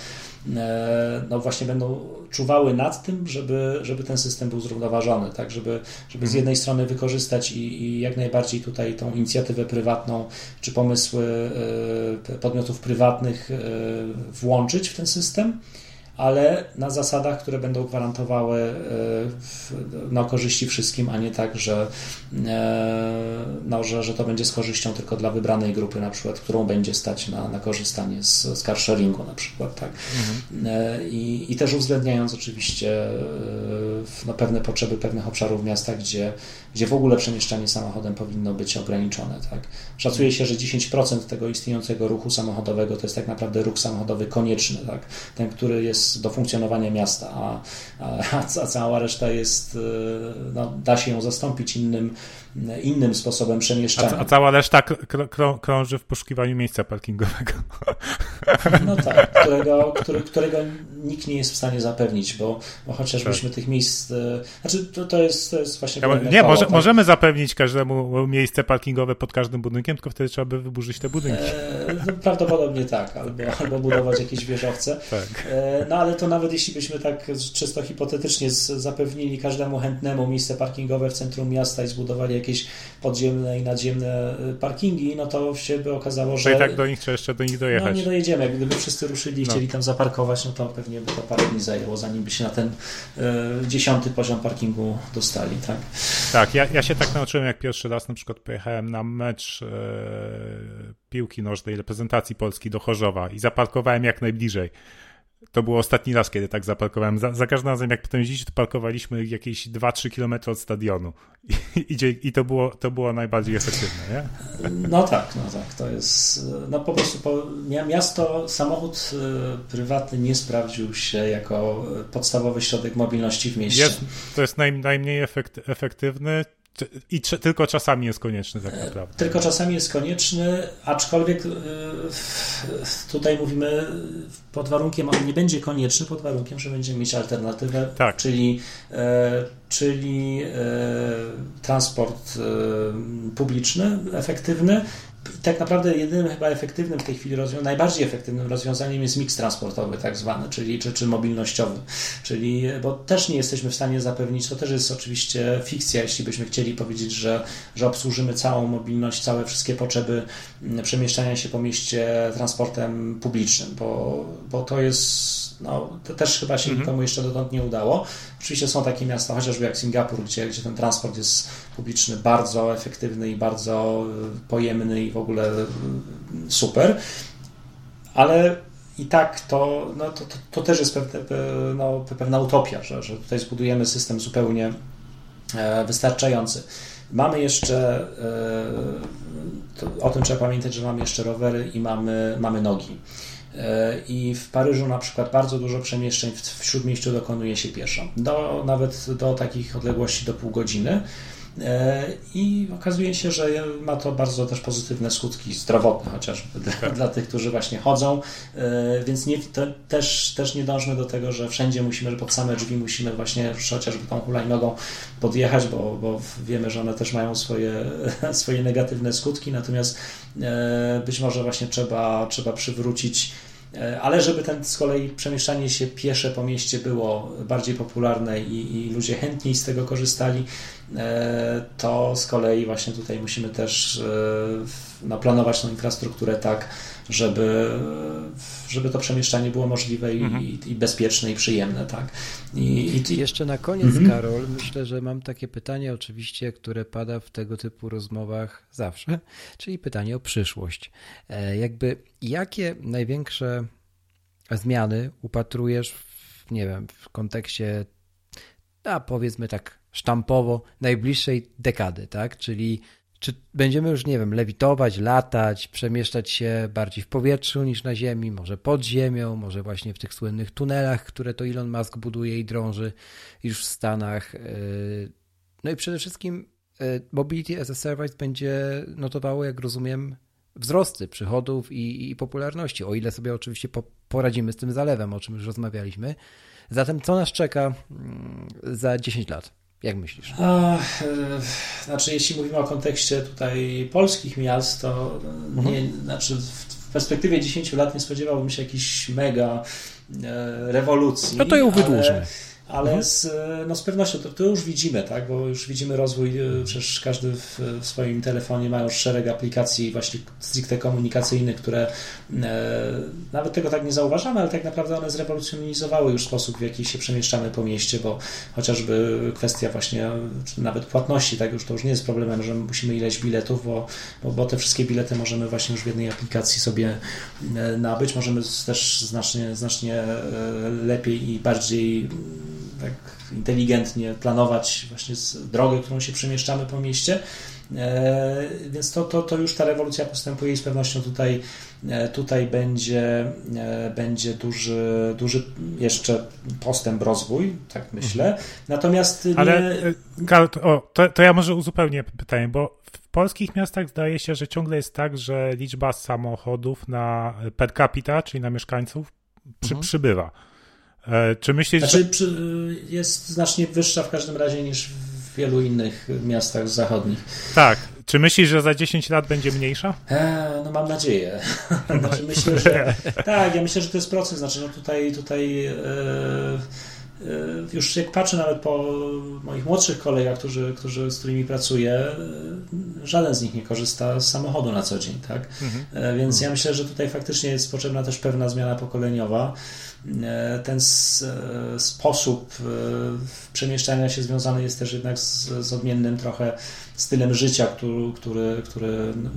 E, no właśnie będą czuwały nad tym, żeby, żeby ten system był zrównoważony, tak, żeby, żeby z mhm. jednej strony wykorzystać i, i jak najbardziej tutaj tą inicjatywę prywatną, czy pomysły e, podmiotów prywatnych e, włączyć w ten system, ale na zasadach, które będą gwarantowały no, korzyści wszystkim, a nie tak, że, e, no, że, że to będzie z korzyścią tylko dla wybranej grupy, na przykład, którą będzie stać na, na korzystanie z, z carsharingu na przykład. Tak? Mhm. E, I, I też uwzględniając oczywiście no, pewne potrzeby pewnych obszarów miasta, gdzie, gdzie w ogóle przemieszczanie samochodem powinno być ograniczone. Tak? Szacuje się, że 10% tego istniejącego ruchu samochodowego to jest tak naprawdę ruch samochodowy konieczny, tak? ten, który jest do funkcjonowania miasta, a, a, a cała reszta jest, no, da się ją zastąpić innym innym sposobem przemieszczania. A, a cała reszta krąży w poszukiwaniu miejsca parkingowego. No tak, którego, który, którego nikt nie jest w stanie zapewnić, bo, bo chociażbyśmy tak. tych miejsc. E, znaczy, to, to, jest, to jest właśnie. Ja, nie, może, tak? możemy zapewnić każdemu miejsce parkingowe pod każdym budynkiem, tylko wtedy trzeba by wyburzyć te budynki. E, no, prawdopodobnie tak, albo, albo budować jakieś wieżowce. Tak. E, no ale to nawet jeśli byśmy tak czysto hipotetycznie zapewnili każdemu chętnemu miejsce parkingowe w centrum miasta i zbudowali jakieś podziemne i nadziemne y, parkingi, no to się by okazało, że... To i tak do nich trzeba jeszcze do nich dojechać. No nie dojedziemy. Gdyby wszyscy ruszyli i no. chcieli tam zaparkować, no to pewnie by to parę dni zajęło, zanim by się na ten y, dziesiąty poziom parkingu dostali, tak? Tak, ja, ja się tak nauczyłem, jak pierwszy raz na przykład pojechałem na mecz y, piłki nożnej reprezentacji Polski do Chorzowa i zaparkowałem jak najbliżej to było ostatni raz, kiedy tak zaparkowałem. Za, za każdym razem, jak potem jeździć, to parkowaliśmy jakieś 2-3 km od stadionu. I, i, I, to, było, to było najbardziej efektywne, nie? No tak, no tak. To jest, no po prostu po, miasto, samochód y, prywatny nie sprawdził się jako podstawowy środek mobilności w mieście. Jest, to jest naj, najmniej efekt, efektywny. I tylko czasami jest konieczny, tak naprawdę. Tylko czasami jest konieczny, aczkolwiek y, tutaj mówimy pod warunkiem, on nie będzie konieczny, pod warunkiem, że będziemy mieć alternatywę, tak. czyli, e, czyli e, transport e, publiczny, efektywny, tak naprawdę jedynym chyba efektywnym w tej chwili rozwiązaniem, najbardziej efektywnym rozwiązaniem jest miks transportowy tak zwany, czyli czy, czy mobilnościowy, czyli, bo też nie jesteśmy w stanie zapewnić, to też jest oczywiście fikcja, jeśli byśmy chcieli powiedzieć, że, że obsłużymy całą mobilność, całe wszystkie potrzeby mm, przemieszczania się po mieście transportem publicznym, bo, bo to jest no, to też chyba się mhm. nikomu jeszcze dotąd nie udało. Oczywiście są takie miasta, chociażby jak Singapur, gdzie, gdzie ten transport jest publiczny bardzo efektywny i bardzo y, pojemny i w ogóle super, ale i tak to, no, to, to, to też jest pewne, no, pewna utopia, że, że tutaj zbudujemy system zupełnie e, wystarczający. Mamy jeszcze, e, o tym trzeba pamiętać, że mamy jeszcze rowery i mamy, mamy nogi. E, I w Paryżu na przykład bardzo dużo przemieszczeń w śródmieściu dokonuje się pieszo, do, nawet do takich odległości do pół godziny. E, I okazuje się, że ma to bardzo też pozytywne skutki zdrowotne, chociażby dla, tak. dla tych, którzy właśnie chodzą, e, więc nie, też, też nie dążmy do tego, że wszędzie musimy, że pod same drzwi musimy właśnie chociażby tą hulajnogą podjechać, bo, bo wiemy, że one też mają swoje, swoje negatywne skutki, natomiast być może właśnie trzeba, trzeba przywrócić E, ale żeby ten z kolei przemieszczanie się piesze po mieście było bardziej popularne i, i ludzie chętniej z tego korzystali, e, to z kolei właśnie tutaj musimy też e, no, planować tą infrastrukturę tak, żeby, żeby to przemieszczanie było możliwe i, mhm. i, i bezpieczne i przyjemne. Tak? I, i Jeszcze na koniec, mhm. Karol, myślę, że mam takie pytanie oczywiście, które pada w tego typu rozmowach zawsze, czyli pytanie o przyszłość. E, jakby jakie największe zmiany upatrujesz w, nie wiem, w kontekście a powiedzmy tak sztampowo najbliższej dekady, tak? Czyli czy będziemy już, nie wiem, lewitować, latać, przemieszczać się bardziej w powietrzu niż na ziemi, może pod ziemią, może właśnie w tych słynnych tunelach, które to Elon Musk buduje i drąży już w Stanach. Yy, no i przede wszystkim yy, Mobility as a Service będzie notowało, jak rozumiem, wzrosty przychodów i, i popularności, o ile sobie oczywiście po, poradzimy z tym zalewem, o czym już rozmawialiśmy. Zatem co nas czeka mm, za 10 lat? Jak myślisz? A, e, znaczy, jeśli mówimy o kontekście tutaj polskich miast, to nie, mhm. znaczy w perspektywie 10 lat nie spodziewałbym się jakiejś mega e, rewolucji. No to ją wydłużmy. Ale mhm. z, no z pewnością to, to, już widzimy, tak? bo już widzimy rozwój, e, przecież każdy w, w, swoim telefonie ma już szereg aplikacji właśnie stricte komunikacyjnych, które e, nawet tego tak nie zauważamy, ale tak naprawdę one zrewolucjonizowały już sposób, w jaki się przemieszczamy po mieście, bo chociażby kwestia właśnie nawet płatności, tak już to już nie jest problemem, że musimy ileś biletów, bo, bo, bo te wszystkie bilety możemy właśnie już w jednej aplikacji sobie e, nabyć, możemy też znacznie, znacznie e, lepiej i bardziej tak inteligentnie planować właśnie drogę, którą się przemieszczamy po mieście. Więc to, to, to już ta rewolucja postępuje i z pewnością tutaj, tutaj będzie, będzie duży, duży jeszcze postęp, rozwój, tak myślę. Mhm. Natomiast. Nie... Ale Karol, o, to, to ja może uzupełnię pytanie, bo w polskich miastach zdaje się, że ciągle jest tak, że liczba samochodów na per capita, czyli na mieszkańców, przy, mhm. przybywa. E, czy myślisz, znaczy, że... jest znacznie wyższa w każdym razie niż w wielu innych miastach zachodnich. Tak. Czy myślisz, że za 10 lat będzie mniejsza? E, no mam nadzieję. znaczy, myślę, że tak, ja myślę, że to jest proces. Znaczy, no tutaj, tutaj e, E, już jak patrzę nawet po moich młodszych kolegach, którzy, którzy, z którymi pracuję, e, żaden z nich nie korzysta z samochodu na co dzień, tak? Mhm. Więc ja myślę, że tutaj faktycznie jest potrzebna też pewna zmiana pokoleniowa. Ten sposób przemieszczania się związany jest też jednak z, z odmiennym trochę stylem życia, który, który, który no,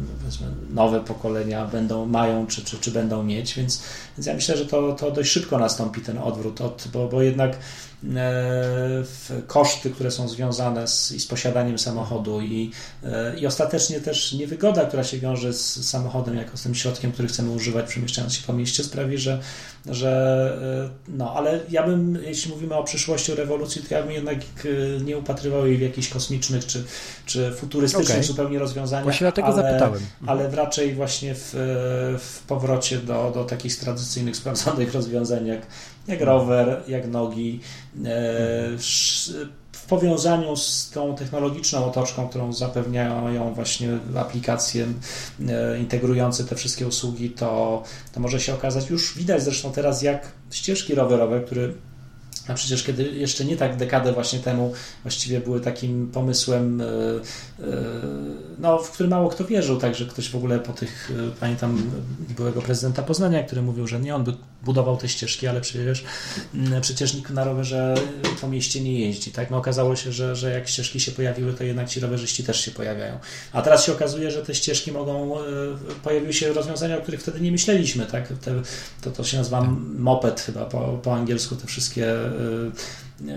nowe pokolenia będą, mają czy, czy, czy będą mieć, więc, więc ja myślę, że to, to dość szybko nastąpi ten odwrót, od, bo, bo jednak E, koszty, które są związane z, z posiadaniem samochodu i, e, i ostatecznie też niewygoda, która się wiąże z samochodem jako z tym środkiem, który chcemy używać przemieszczając się po mieście sprawi, że, że e, no, ale ja bym, jeśli mówimy o przyszłości, o rewolucji, to ja bym jednak nie upatrywał jej w jakichś kosmicznych czy, czy futurystycznych okay. zupełnie rozwiązaniach. Właśnie dlatego ale, zapytałem. Ale raczej właśnie w, w powrocie do, do takich tradycyjnych, sprawdzonych rozwiązań jak jak rower, jak nogi. E, w powiązaniu z tą technologiczną otoczką, którą zapewniają właśnie aplikacje e, integrujące te wszystkie usługi, to, to może się okazać, już widać zresztą teraz, jak ścieżki rowerowe, które a przecież kiedy jeszcze nie tak dekadę właśnie temu właściwie były takim pomysłem, e, e, no, w który mało kto wierzył, także ktoś w ogóle po tych, e, pamiętam byłego prezydenta Poznania, który mówił, że nie on by budował te ścieżki, ale przecież, przecież nikt na rowerze po mieście nie jeździ. Tak? No, okazało się, że, że jak ścieżki się pojawiły, to jednak ci rowerzyści też się pojawiają. A teraz się okazuje, że te ścieżki mogą, pojawiły się rozwiązania, o których wtedy nie myśleliśmy. Tak? Te, to, to się nazywa tak. moped chyba po, po angielsku, te wszystkie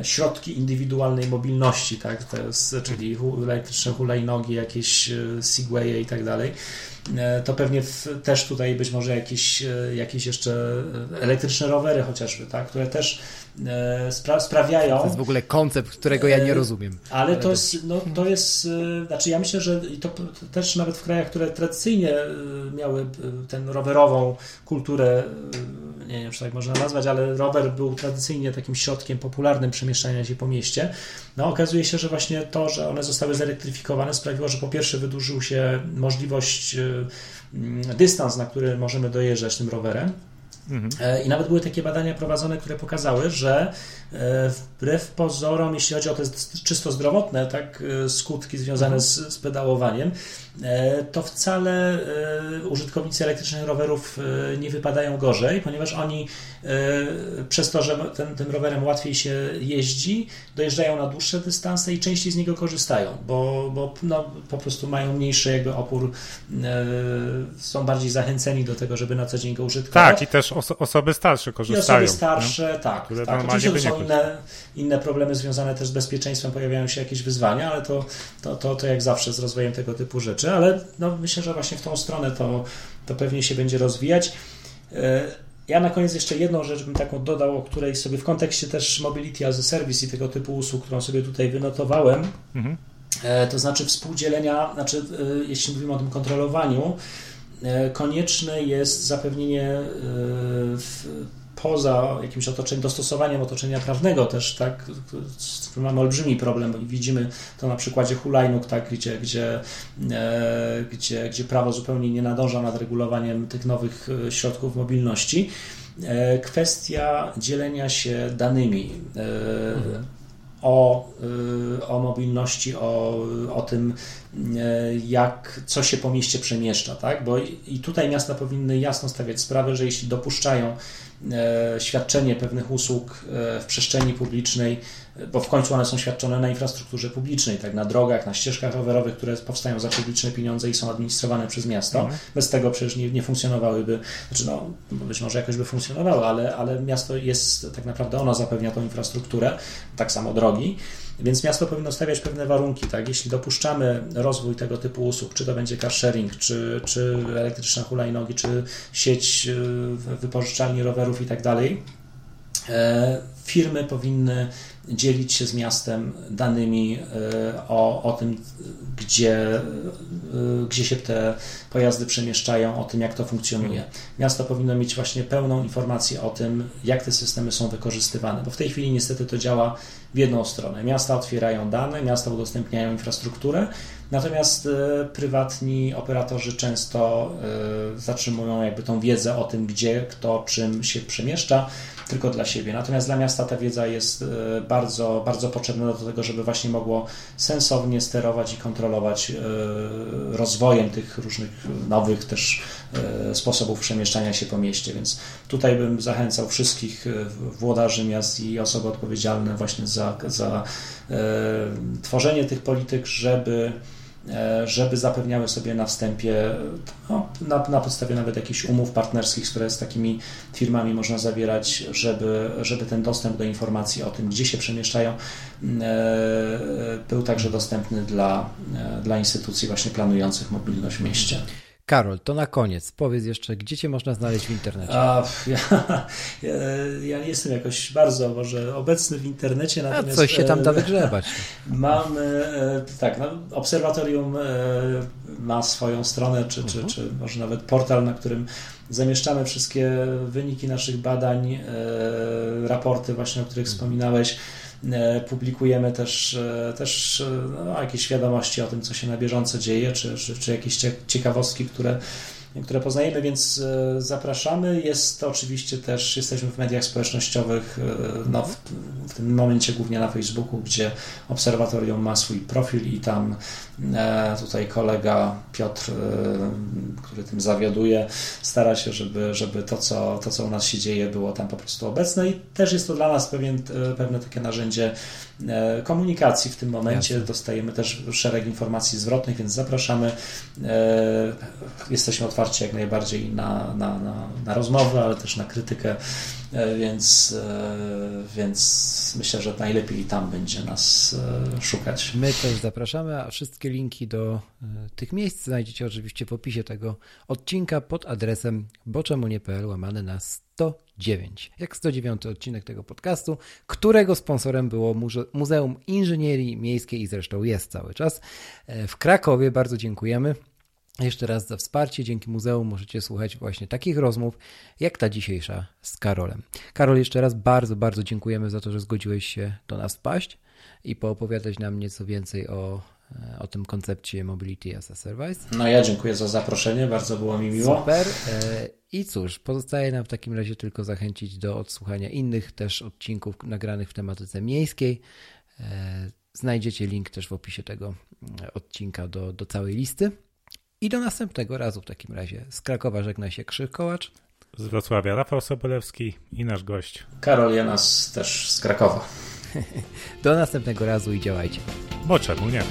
środki indywidualnej mobilności, tak? To jest, czyli elektryczne hulajnogi, jakieś y, segwaye i tak dalej. E, to pewnie w, też tutaj być może jakieś, e, jakieś jeszcze elektryczne rowery chociażby, tak? które też e, spra sprawiają. To jest w ogóle koncept, którego ja nie rozumiem. Ale to jest, no, to jest, znaczy ja myślę, że to też nawet w krajach, które tradycyjnie miały tę rowerową kulturę, nie wiem, czy tak można nazwać, ale rower był tradycyjnie takim środkiem popularnym przemieszczania się po mieście. No okazuje się, że właśnie to, że one zostały zelektryfikowane sprawiło, że po pierwsze wydłużył się możliwość dystans, na który możemy dojeżdżać tym rowerem. Mhm. E, I nawet były takie badania prowadzone, które pokazały, że e, wbrew pozorom, jeśli chodzi o te czysto zdrowotne tak, e, skutki związane mhm. z, z pedałowaniem, to wcale użytkownicy elektrycznych rowerów nie wypadają gorzej, ponieważ oni przez to, że ten, tym rowerem łatwiej się jeździ, dojeżdżają na dłuższe dystanse i częściej z niego korzystają, bo, bo no, po prostu mają mniejszy jakby opór, są bardziej zachęceni do tego, żeby na co dzień go użytkować. Tak, i też oso osoby starsze korzystają. I osoby starsze, tak. Które tak. Oczywiście są inne, inne problemy związane też z bezpieczeństwem, pojawiają się jakieś wyzwania, ale to, to, to, to jak zawsze z rozwojem tego typu rzeczy, ale no, myślę, że właśnie w tą stronę to, to pewnie się będzie rozwijać. E, ja na koniec jeszcze jedną rzecz bym taką dodał, o której sobie w kontekście też Mobility as a Service i tego typu usług, którą sobie tutaj wynotowałem, mhm. E, to znaczy współdzielenia, znaczy e, jeśli mówimy o tym kontrolowaniu, konieczne jest zapewnienie e, poza jakimś otoczeniem, dostosowaniem otoczenia prawnego też, tak, z którym mamy olbrzymi problem, bo widzimy to na przykładzie hulajnóg, tak, gdzie, gdzie, e, gdzie, gdzie prawo zupełnie nie nadąża nad regulowaniem tych nowych środków mobilności. Kwestia dzielenia się danymi. Mhm o, o mobilności, o, o tym, jak, co się po mieście przemieszcza, tak? Bo i tutaj miasta powinny jasno stawiać sprawę, że jeśli dopuszczają świadczenie pewnych usług w przestrzeni publicznej, bo w końcu one są świadczone na infrastrukturze publicznej, tak na drogach, na ścieżkach rowerowych, które powstają za publiczne pieniądze i są administrowane przez miasto. Mhm. Bez tego przecież nie, nie funkcjonowałyby, znaczy no, być może jakoś by funkcjonowały, ale, ale miasto jest, tak naprawdę ono zapewnia tą infrastrukturę, tak samo drogi. Więc miasto powinno stawiać pewne warunki, tak? Jeśli dopuszczamy rozwój tego typu usług, czy to będzie car sharing, czy, czy elektryczne hulajnogi, czy sieć wypożyczalni rowerów i tak dalej, e, firmy powinny dzielić się z miastem danymi e, o, o tym, gdzie, e, gdzie się te pojazdy przemieszczają, o tym, jak to funkcjonuje. Miasto powinno mieć właśnie pełną informację o tym, jak te systemy są wykorzystywane, bo w tej chwili niestety to działa w jedną stronę. Miasta otwierają dane, miasta udostępniają infrastrukturę, natomiast e, prywatni operatorzy często zatrzymują jakby tą wiedzę o tym, gdzie, kto, czym się przemieszcza tylko dla siebie. Natomiast dla miasta ta wiedza jest e, bardzo, bardzo potrzebna do tego, żeby właśnie mogło sensownie sterować i kontrolować e, rozwojem tych różnych nowych też e, sposobów przemieszczania się po mieście. Więc tutaj bym zachęcał wszystkich włodarzy miast i osoby odpowiedzialne właśnie za, za tworzenie tych polityk, żeby żeby zapewniały sobie na wstępie, no, na, na podstawie nawet jakichś umów partnerskich, które z takimi firmami można zawierać, żeby, żeby ten dostęp do informacji o tym, gdzie się przemieszczają, e, był także dostępny dla, e, dla instytucji właśnie planujących mobilność w mieście. Karol, to na koniec powiedz jeszcze, gdzie Cię można znaleźć w internecie? A, ja, ja, ja, nie jestem jakoś bardzo może obecny w internecie. Natomiast, A coś się tam da wygrzebać. Mam, e, tak, no, obserwatorium e, ma swoją stronę, czy, czy, mhm. czy może nawet portal, na którym zamieszczamy wszystkie wyniki naszych badań, e, raporty właśnie, o których wspominałeś. E, publikujemy też, e, też e, no, jakieś wiadomości o tym, co się na bieżąco dzieje, czy, czy, czy jakieś ciekawostki, które które poznajemy, więc zapraszamy. Jest to oczywiście też, jesteśmy w mediach społecznościowych, no, w, w, tym momencie głównie na Facebooku, gdzie obserwatorium ma swój profil i tam E, tutaj kolega Piotr, e, który tym zawiaduje, stara się, żeby, żeby to, co, to, co u nas się dzieje, było tam po prostu obecne i też jest to dla nas pewien, e, pewne takie narzędzie komunikacji w tym momencie. Jasne. Dostajemy też szereg informacji zwrotnych, więc zapraszamy. Jesteśmy otwarci jak najbardziej na, na, na, na rozmowę, ale też na krytykę, więc, więc myślę, że najlepiej tam będzie nas szukać. My też zapraszamy, a wszystkie linki do e, tych miejsc znajdziecie oczywiście w opisie tego odcinka pod adresem boczemunie.pl łamane na 109. Jak 109 odcinek tego podcastu, którego sponsorem było Muzeum Inżynierii Miejskiej i zresztą jest cały czas e, w Krakowie. Bardzo dziękujemy. Jeszcze raz za wsparcie. Dzięki muzeum możecie słuchać właśnie takich rozmów, jak ta dzisiejsza z Karolem. Karol, jeszcze raz bardzo, bardzo dziękujemy za to, że zgodziłeś się do nas wpaść i poopowiadać nam nieco więcej o o tym koncepcie Mobility as a Service. No ja dziękuję za zaproszenie, bardzo było mi miło. Super. E, I cóż, pozostaje nam w takim razie tylko zachęcić do odsłuchania innych też odcinków nagranych w tematyce miejskiej. E, znajdziecie link też w opisie tego e, odcinka do, do całej listy. I do następnego razu w takim razie. Z Krakowa żegna się Krzyk Kołacz. Z Wrocławia Rafał Sobolewski i nasz gość. Karol Janas też z Krakowa. do następnego razu i działajcie. Bo czemu nie?